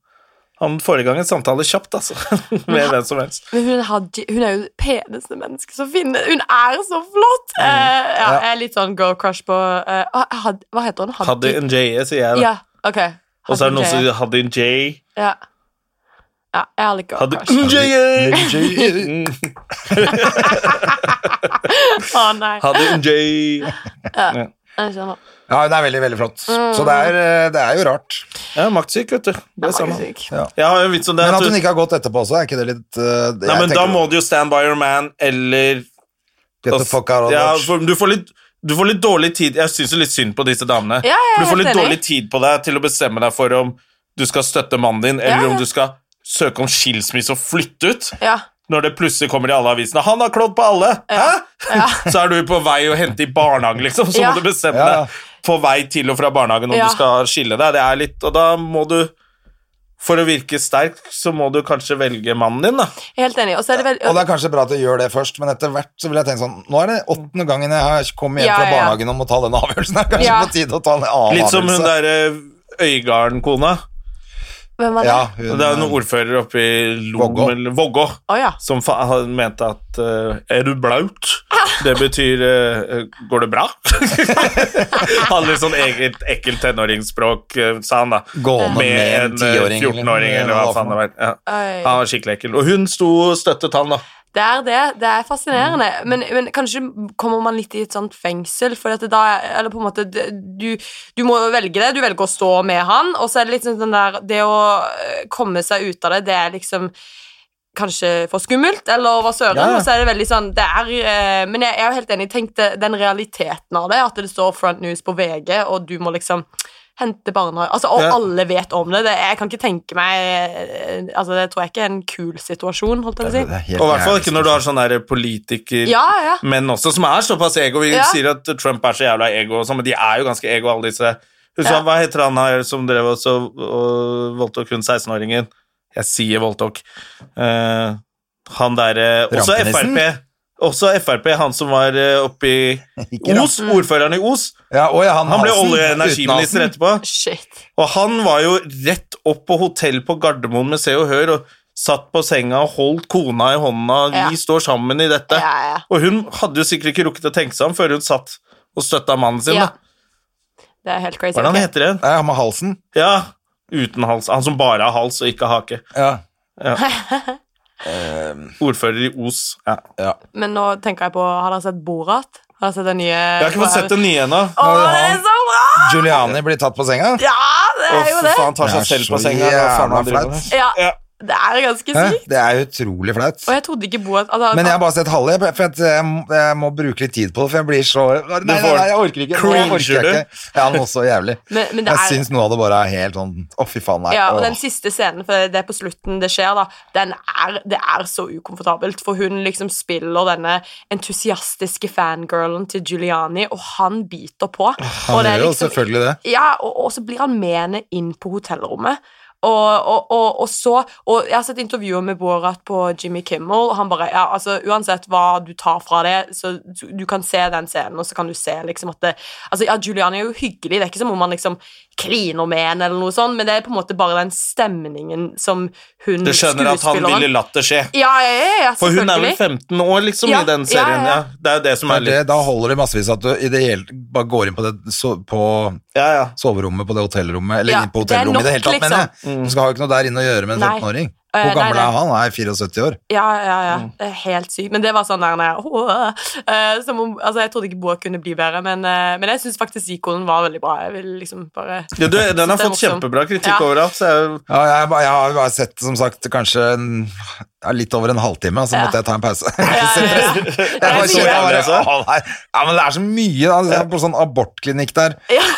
han får i gang en samtale kjapt, altså. Med hvem som helst. Men hun, hadde, hun er jo det peneste mennesket som finnes. Hun er så flott! Mm. Uh, ja, jeg er litt sånn girl crush på eh, ah, had, Hva heter hun? Haddy Njaye, sier jeg. da. Ja, ok. Og så er det noen som sier Haddy Njay. Ja. ja, jeg har litt girl Haddy crush. Njaye! Å nei, Haddy Njay. Ja. Ja, hun er veldig, veldig flott. Så det er, øh, det er jo rart. Ja, maktsyk, vet du. Det er samme. Ja. Ja. Men at hun ikke har gått etterpå også, er ikke det litt uh, Nei, men Da må du jo stand by your man, eller Get the fuck out of ja, for, du, får litt, du får litt dårlig tid Jeg syns jo litt synd på disse damene. Ja, jeg for du får litt dårlig tid på deg til å bestemme deg for om du skal støtte mannen din, eller om du skal søke om skilsmisse og flytte ut. Ja. Når det plutselig kommer i alle avisene 'Han har klådd på alle!' Hæ?! Så er du på vei å hente i barnehagen, liksom. Så Ja. må du bestemme Ja, ja. deg på vei til og fra barnehagen om Ja. du skal skille deg. Det er litt, og da må du For å virke sterk, så må du kanskje velge mannen din, da. Helt enig. Og så er det vel Og det er kanskje bra at du gjør det først, men etter hvert så vil jeg tenke sånn Nå er det åttende gangen jeg har kommet hjem Ja, fra barnehagen ja. og må ta den avgjørelsen. Det er kanskje Ja. på tide å ta en annen Litt som hun avgjørelse. derre Øygarden-kona. Hvem var det? Ja, hun, Det er en ordfører oppe i Lom, Vågå. eller Vågå, Å ja. som mente at uh, Er du blaut? Det betyr uh, Går det bra? han litt sånn eget ekkelt tenåringsspråk, eh, sa han da. Gående med en en eh, tiåring, 14-åring, eller hva faen det var. Ja. Han var skikkelig ekkel. Og hun sto og støttet han, da. Det er det. Det er fascinerende. Men, men kanskje kommer man litt i et sånt fengsel, for da Eller på en måte Du, du må velge det. Du velger å stå med han, og så er det litt sånn den der Det å øh, komme seg ut av det, det er liksom Kanskje for skummelt, eller hva søren. Ja, ja. Og så er det veldig sånn det er, eh, Men jeg, jeg er jo helt enig. Tenk den realiteten av det, at det står Front News på VG, og du må liksom hente barna Altså, og Ja. alle vet om det. det. Jeg kan ikke tenke meg eh, Altså, det tror jeg ikke er en kul situasjon, holdt jeg på å si. Det Og i hvert fall ikke når du har sånne der politiker Ja, ja. Men også, som er såpass ego. Vi Ja. sier at Trump er så jævla ego, og sånn, men de er jo ganske ego, alle disse. Husk, Ja. Hva heter han her som drev også og voldtok hun 16-åringen? Jeg sier voldtok. Uh, han derre Også Rampenissen? Frp. Også Frp, han som var uh, oppe i Os, ordføreren i Os. Ja, ja, han, Han ble olje- og energiminister etterpå. Shit. Og han var jo rett opp på hotell på Gardermoen med Se og Hør og satt på senga og holdt kona i hånda. Ja. Vi står sammen i dette. Ja, ja. Og hun hadde jo sikkert ikke rukket å tenke seg om før hun satt og støtta mannen sin. ja. da. Det er helt crazy. Hvordan heter det han ok. heter igjen? Ja, med halsen. Ja, uten hals. Han som bare har hals og ikke hake. Ja. Ja. Ordfører i Os. Ja. ja. Men nå tenker jeg på Har dere sett Borat? Har dere sett den nye Jeg har ikke fått sett den nye ennå. Giuliani blir tatt på senga. Ja, det er jo det. Og faen, tar seg selv på senga. Ja, Ja. Det er ganske Hæ? sykt. Det er utrolig flaut. Og jeg trodde ikke Borat altså, Men jeg har bare sett halve, jeg- for jeg, jeg, må- jeg må bruke litt tid på det, for jeg blir så Nei, nei, nei, jeg orker ikke. Nå orker jeg du? ikke. Ja, noe så jævlig. Men, men det Jeg er syns noe av det bare er helt sånn Å, fy faen, nei. Ja, og Åh. den siste scenen, for det er på slutten det skjer, da, den er, det er så ukomfortabelt. For hun liksom spiller denne entusiastiske fangirlen til Giuliani, og han biter på. og Han det er gjør jo liksom- selvfølgelig det. Ja, og, og så blir han med henne inn på hotellrommet. Og, og, og, og så Og jeg har sett intervjuer med Borat på Jimmy Kimmel, og han bare Ja, altså, uansett hva du tar fra det, så du, du kan se den scenen, og så kan du se liksom at det Altså, ja, Giuliani er jo hyggelig, det er ikke som om han liksom kliner med henne eller noe sånt, men det er på en måte bare den stemningen som hun Du skjønner at han ville latt det skje. Ja, ja, ja, ja For hun er vel 15 år, liksom, Ja, i den serien. ja, Ja, ja. Det er jo det som er er det, litt da holder det massevis at du i det hele bare går inn på, det, så, på Ja, ja. soverommet på det hotellrommet, eller Ja, inn på det er i det nok, hele tatt, mener jeg. Du skal ha ikke noe der inne å gjøre med en Nei. 15-åring. Eh, Hvor gammel er han? Han er 74 år. Ja, ja, ja. Mm. Det er helt sykt. Men det var sånn der når jeg, eh, som om, altså, Jeg trodde ikke Boa kunne bli bedre, men, uh, men jeg syns faktisk Zikoen var veldig bra. Jeg vil liksom bare Ja, du, den har fått morsom. kjempebra kritikk Ja. overalt. Så jeg, Ja, jeg, jeg, jeg har bare sett, som sagt, kanskje en, ja, litt over en halvtime, så Ja. måtte jeg ta en pause. ja, ja. Altså. Ja, men det er så mye. Da. Jeg er på sånn abortklinikk der. Ja.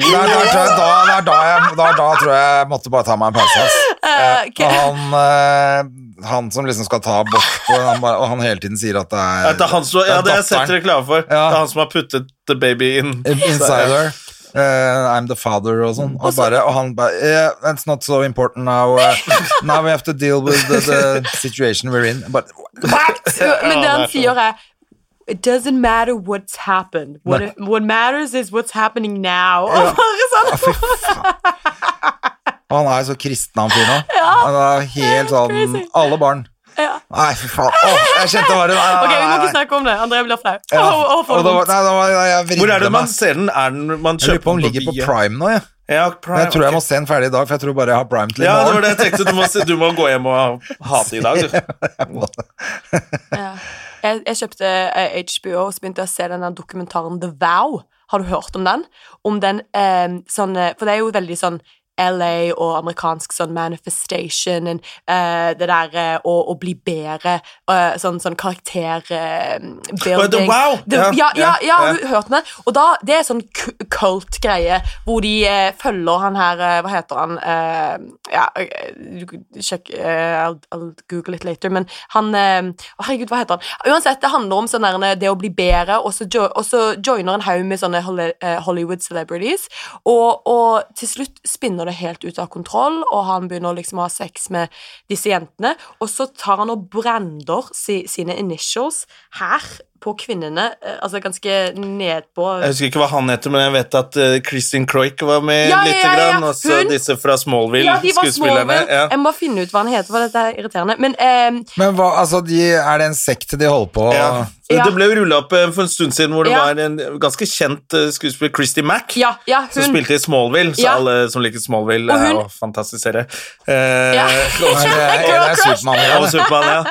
Der, er da, da, da, jeg, da, da tror jeg jeg måtte bare ta meg en pause. ass. Eh, ok. Han, eh, han som liksom skal ta abort på, han bare, og han hele tiden sier at det er, At det er han som, ja, det har jeg sett reklame for. Det er han som har puttet the baby in. Insider. Uh, I'm the father og sånn. Og, bare, og han bare yeah, It's not so important now. uh, now we have to deal with the, the situation we're in. But, what? Men det han sier er It doesn't matter what's happened. What, it, what matters is what's happening now. Ja. ja fy faen. han er jo så kristen, han fyren òg. Han er helt sånn crazy. Alle barn. Ja. Nei, fy faen. Åh, jeg kjente bare nei, nei, Ok, vi må ikke snakke om det. André blir flau. Ja. Var- Hvor er det man meg. ser den? Er den man Jeg lurer på om den kjøper ligger på? Prime nå, jeg. Ja, Prime. jeg tror jeg må se den ferdig i dag, for jeg tror bare jeg har Prime til i Ja, det var morgen. det jeg tenkte. Du må, du må gå hjem og ha det i dag. du. Ja. Jeg, jeg kjøpte eh, HBO og så begynte jeg å se denne dokumentaren The Vow. Har du hørt om den? Om den eh, sånn eh, For det er jo veldig sånn LA og amerikansk sånn manifestation and, uh, Det der eh, å, å bli bedre, uh, sånn, sånn karakterbuilding Å, The Wow! ja, Ja, ja, har du hørte den? Og da, det er sånn ku- cult-greie hvor de følger han her Hva heter han? Ja, sjekk I'll, I'll google it later, men han herregud, hva heter han? Uansett, det handler om sånn der, det å bli bedre, og så, jo, og så joiner en haug med sånne Hollywood celebrities, og, og til slutt spinner det helt ut av kontroll, og han begynner liksom å ha sex med disse jentene, og så tar han og brander si, sine initials her på kvinnene, eh, altså ganske nedpå Jeg husker ikke hva han heter, men jeg vet at uh, Kristin Kroik var med Ja, lite ja, ja. grann. Og så disse fra Smallville, Ja, de var skuespillerne. Smallville. Ja. Jeg må finne ut hva han heter, for dette er irriterende. Men um, Men hva, altså, de, er det en sekt de holder på Ja. Ja. Det ble jo rulla opp eh, for en stund siden hvor det Ja. var en ganske kjent eh, skuespiller, Christy Mack, ja, ja, som spilte i Smallville. Så Ja. alle som liker Smallville, Og hun- er jo fantastisk serie. Eh, er, er Supermann.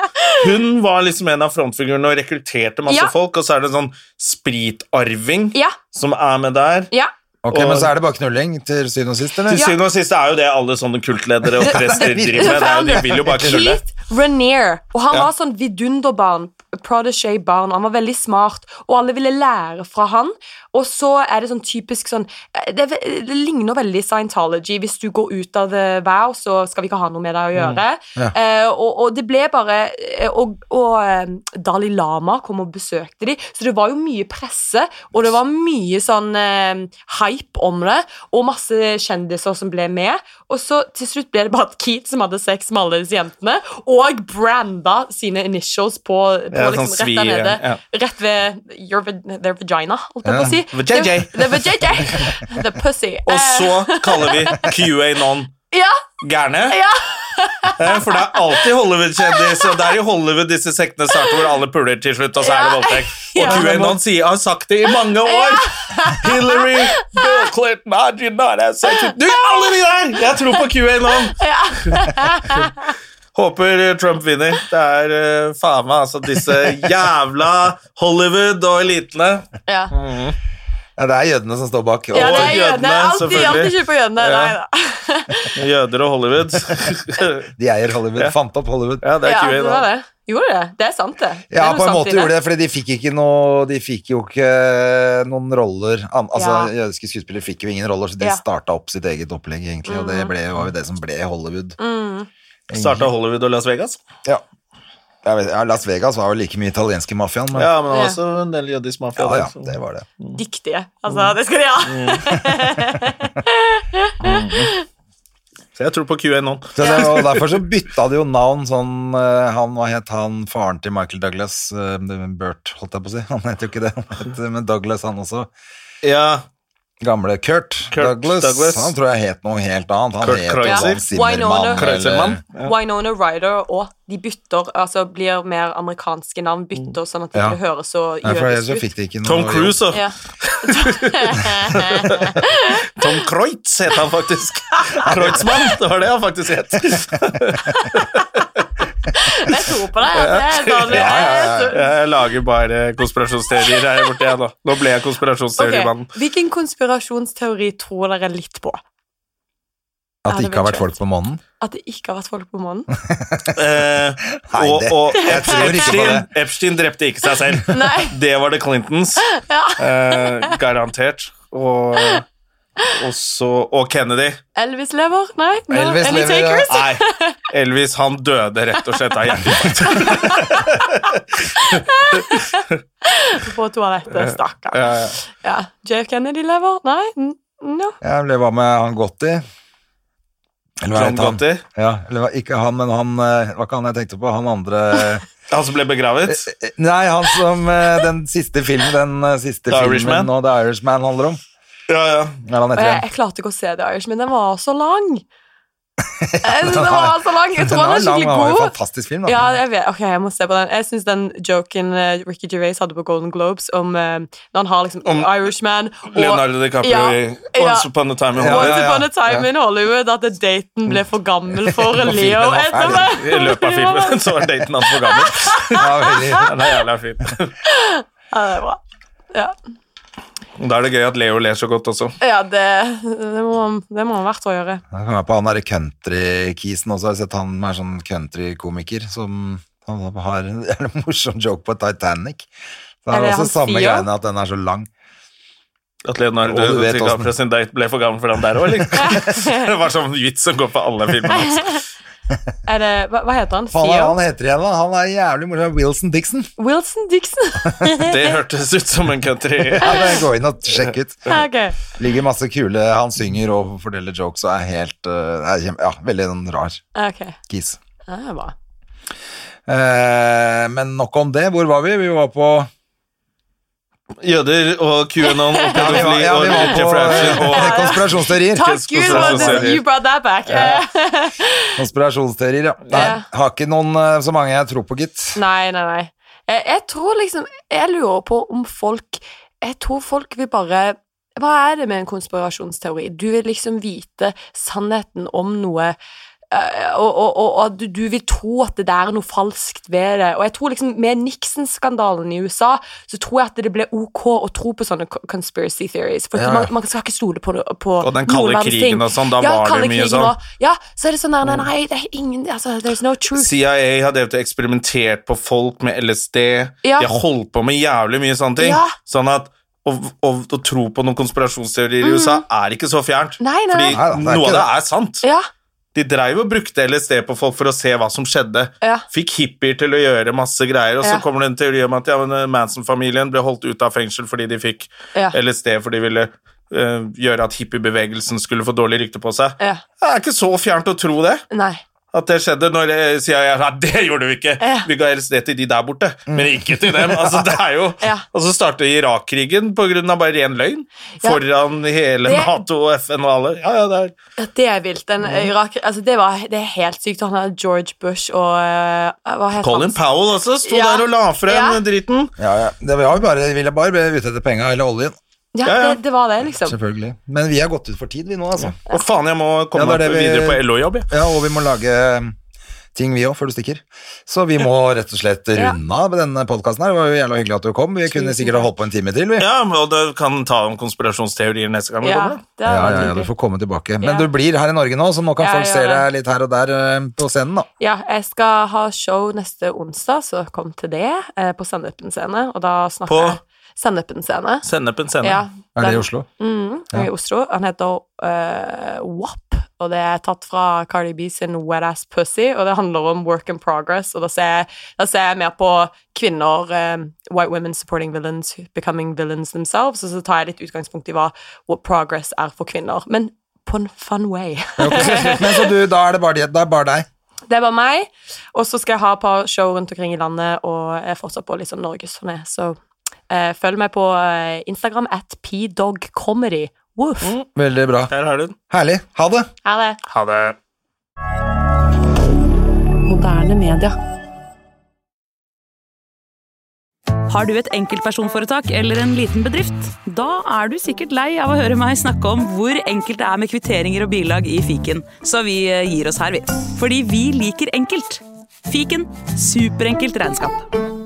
Hun var liksom en av frontfigurene og rekrutterte masse Ja. folk, og så er det en sånn spritarving Ja, som er med der. ja. Ok, Men så er det bare knulling til syvende og sist, eller? Til syvende og sist er jo det alle sånne kultledere og prester driver med. Det de vil jo bare knulle. Keith Renier, Og han Ja. var sånn vidunderbarn, prodigy-barn, han var veldig smart, og alle ville lære fra han. Og så er det sånn typisk sånn Det, er det ligner veldig Scientology. Hvis du går ut av The Vow, så skal vi ikke ha noe med deg å gjøre. Ja. Eh, og, og det ble bare eh, Og, og eh, Dalai Lama kom og besøkte de, så det var jo mye presse, og det var mye sånn eh, hype om det, og masse kjendiser som ble med. Og så til slutt ble det bare at Keith som hadde sex med alle disse jentene, og branda sine initials på, på Ja, liksom, sånn rett der nede. ja. Rett ved your, their vagina, holdt jeg på å si. The, the vajayjay. The pussy. Og Eh, så kaller vi QAnon ja, gærne. ja. Eh, For det er alltid Hollywood-kjendis, og det er i Hollywood disse sektene starter hvor alle puler til slutt, og så er det voldtekt. Og. QAnon sier, har sagt det i mange år. Hillary, Bill Clinton, I did not have sex with Du, alle de der! Jeg tror på QAnon. Håper Trump vinner. Det er eh, faen meg altså disse jævla Hollywood og elitene. ja. Ja, det er jødene som står bak. Ja, det er jødene. Alltid, alltid skyld på jødene. Ja. Nei da. Jøder og Hollywood. De eier Hollywood. Ja. Fant opp Hollywood. Ja, det er Ja, vi, var QAnon. det. Gjorde det? Det er sant, det. Det Ja, på en måte gjorde det, for de fikk ikke noe De fikk jo ikke noen roller an, Altså, Ja. Jødiske skuespillere fikk jo ingen roller, så de Ja. starta opp sitt eget opplegg, egentlig, og det ble, var jo det som ble Hollywood. Mm. Starta Hollywood og Las Vegas. Ja. Jeg vet, ja, Las Vegas var jo like mye italienske mafiaen, men Ja, men Ja. også en del jødisk mafia. ja, ja, det var det. Dyktige. Altså, det skal de ha. Så jeg tror på QAnon. Så det, og derfor så bytta de jo navn sånn eh, Han, hva het han faren til Michael Douglas? eh, Burt, holdt jeg på å si. Han heter jo ikke det. Men Douglas, han også. Ja, Gamle Kurt, Kurt Douglas, Douglas. Han tror jeg het noe helt annet. Han Kurt het Kreuzer. Winona. Ryder og de bytter, altså blir mer amerikanske navn, bytter sånn at det Ja. ikke høres så jødisk ut. fikk de ikke noe Tom Cruise Ja. Tom Kreutz het han faktisk. Kreutzmann, det var det han faktisk het. Jeg tror på deg. det er sånn, Ja, ja, ja. Jeg lager bare konspirasjonsteorier her borte, jeg nå. Nå ble jeg konspirasjonsteorimannen. Okay. Hvilken konspirasjonsteori tror dere litt på? At det ikke har vært folk på månen? At det ikke har vært folk på månen? Eh, og og jeg tror ikke på Epstein, det. Epstein drepte ikke seg selv. Nei. Det var det Clintons. Eh, garantert. Og, og så Og Kennedy. Elvis lever? Nei? No. Elvis lever, takers? Nei, Elvis han døde rett og slett av hjerteinfarkt. På toalettet, stakkar. Ja, ja. Ja. JF Kennedy lever? Nei? No. Ja, ble med han Gotti? Eller hva het han? Gotti. Ja, eller ikke han, men han eh, Hva ikke han jeg tenkte på? Han andre Han som ble begravet. Nei, han som eh, Den siste filmen Den eh, siste The filmen Irishman? nå The Irishman handler om. Ja, ja. Jeg, jeg klarte ikke å se The Irishman, den var så lang. Jeg den var så lang. Jeg tror den var er skikkelig god. fantastisk film. Ja, jeg vet. Ok, jeg må se på den. Jeg syns den joken eh, Ricky Gervais hadde på Golden Globes om eh, når han har liksom Om Irishman og Leonardo DiCaprio Ja. Once Upon a Time in Once Hollywood. ja, upon a time in Hollywood at daten ble for gammel for Leo. etterpå. I løpet av filmen så var daten hans for gammel. Ja, veldig. Den er jævla fin. Ja, det er bra. Ja, Da er det gøy at Leo ler så godt også. ja det, det, må, man- det må han hvert år gjøre. Jeg kan være på han derre country-kisen også. Jeg har sett han er sånn country-komiker som han har en morsom joke på Titanic. Det Er er det også samme sier? greiene at den er så lang. At Leonardo Og du vet DiCaprio sin date ble for gammel for han der òg, eller? Det var sånn vits som går på alle filmene hans. Er det, hva, hva heter han? Faen, Theo? han heter igjen, da? Han er jævlig morsom. Wilson Dixon. Wilson Dixon. Det hørtes ut som en country. Ja, Gå inn og sjekk ut. Okay. Ligger masse kule Han synger og forteller jokes og er helt uh, er Ja, veldig en rar okay. kis. ja, det er bra. Eh, men nok om det. Hvor var vi? Vi var på Jøder og QAnon og Ja, vi var, ja, vi og Jeffrey eh, og konspirasjonsteorier. Takk Gud for at konspirasjonsteorier. you brought that back. Konspirasjonsteorier, ja. Nei, Ja. har ikke noen eh, så mange jeg tror på, gitt. Nei, nei, nei. Jeg, jeg tror liksom Jeg lurer på om folk Jeg tror folk vil bare Hva er det med en konspirasjonsteori? Du vil liksom vite sannheten om noe og, og, og, du, du vil tro at det der er noe falskt ved det. Og jeg tror liksom med Nixon-skandalen i USA, så tror jeg at det ble ok å tro på sånne conspiracy theories. For Ja. man, man skal ikke stole på, på Og den kalde krigen ting. og sånn, da ja, var det mye sånn. Ja, så er det sånn nei, nei, nei, det er ingen altså, There's no truth. CIA har drevet og eksperimentert på folk med LSD. Ja. De har holdt på med jævlig mye sånne ting. Ja. Sånn at å, tro på noen konspirasjonsteorier i USA er ikke så fjernt. Mm. Nei, nei, Fordi nei. Da, noe ikke av det det. er sant. Ja, De dreiv og brukte LSD på folk for å se hva som skjedde. ja. Fikk hippier til å gjøre masse greier, og så Ja. kommer det en teori om at ja, eh, Manson-familien ble holdt ute av fengsel fordi de fikk Ja. LSD for de ville eh, gjøre at hippiebevegelsen skulle få dårlig rykte på seg. ja. Det er ikke så fjernt å tro det. Nei. At det skjedde når jeg sier jeg, nei, det gjorde vi ikke. Ja. Vi ga det til de der borte, men ikke til dem. Altså, det er jo, Ja. Og så startet Irak-krigen av bare ren løgn. Ja. Foran hele Det- Nato og FN og alle. Ja, ja, det er Ja, det er vilt. Den Irak altså det, var, det er helt sykt. Han hadde George Bush og eh, Hva het Colin hans? Powell også sto Ja. der og la frem Ja. dritten. Ja, ja. Det var jo bare, ville bare ute etter penga eller oljen. Ja, Ja, ja. Det, det var det, liksom. Selvfølgelig. Men vi har gått ut for tid, vi nå, altså. Og faen, jeg må komme Ja, meg vi- videre på LO-jobb. jeg. Ja, og vi må lage um, ting, vi òg, før du stikker. Så vi må rett og slett runde av denne podkasten her. Det var jo jævla hyggelig at du kom. Vi kunne sikkert ha holdt på en time til, vi. Ja, og du kan ta om konspirasjonsteorier neste gang. vi Ja, kommer. Ja, ja, ja, du får komme tilbake. Men Ja. du blir her i Norge nå, så nå kan Ja, folk se deg litt her og der eh, på scenen, da. Ja, jeg skal ha show neste onsdag, så kom til det, eh, på Sennepen scene. Og da snakker På? jeg Sennepen scene. Sennepen scene. Ja, Er det i Oslo? Mm, i Oslo. Han heter uh, WAP, og det er tatt fra Cardi B sin Wet Ass Pussy, og det handler om work in progress, og da ser jeg, da ser jeg mer på kvinner, eh, white women supporting villains, becoming villains themselves, og så tar jeg litt utgangspunkt i hva what progress er for kvinner. Men på en fun way. Men så du, da er det bare, de- det er bare deg? Det bare meg, og så skal jeg ha et par show rundt omkring i landet, og jeg er fortsatt på sånn norgesturné, så eh, følg meg på eh, Instagram at pdogcomedy. Woof. Veldig bra. Her har du den. Herlig. Ha det. Ha det. Ha det. Moderne media. Har du et enkeltpersonforetak eller en liten bedrift? Da er du sikkert lei av å høre meg snakke om hvor enkelt det er med kvitteringer og bilag i fiken, så vi eh, gir oss her, vi. Fordi vi liker enkelt. Fiken superenkelt regnskap.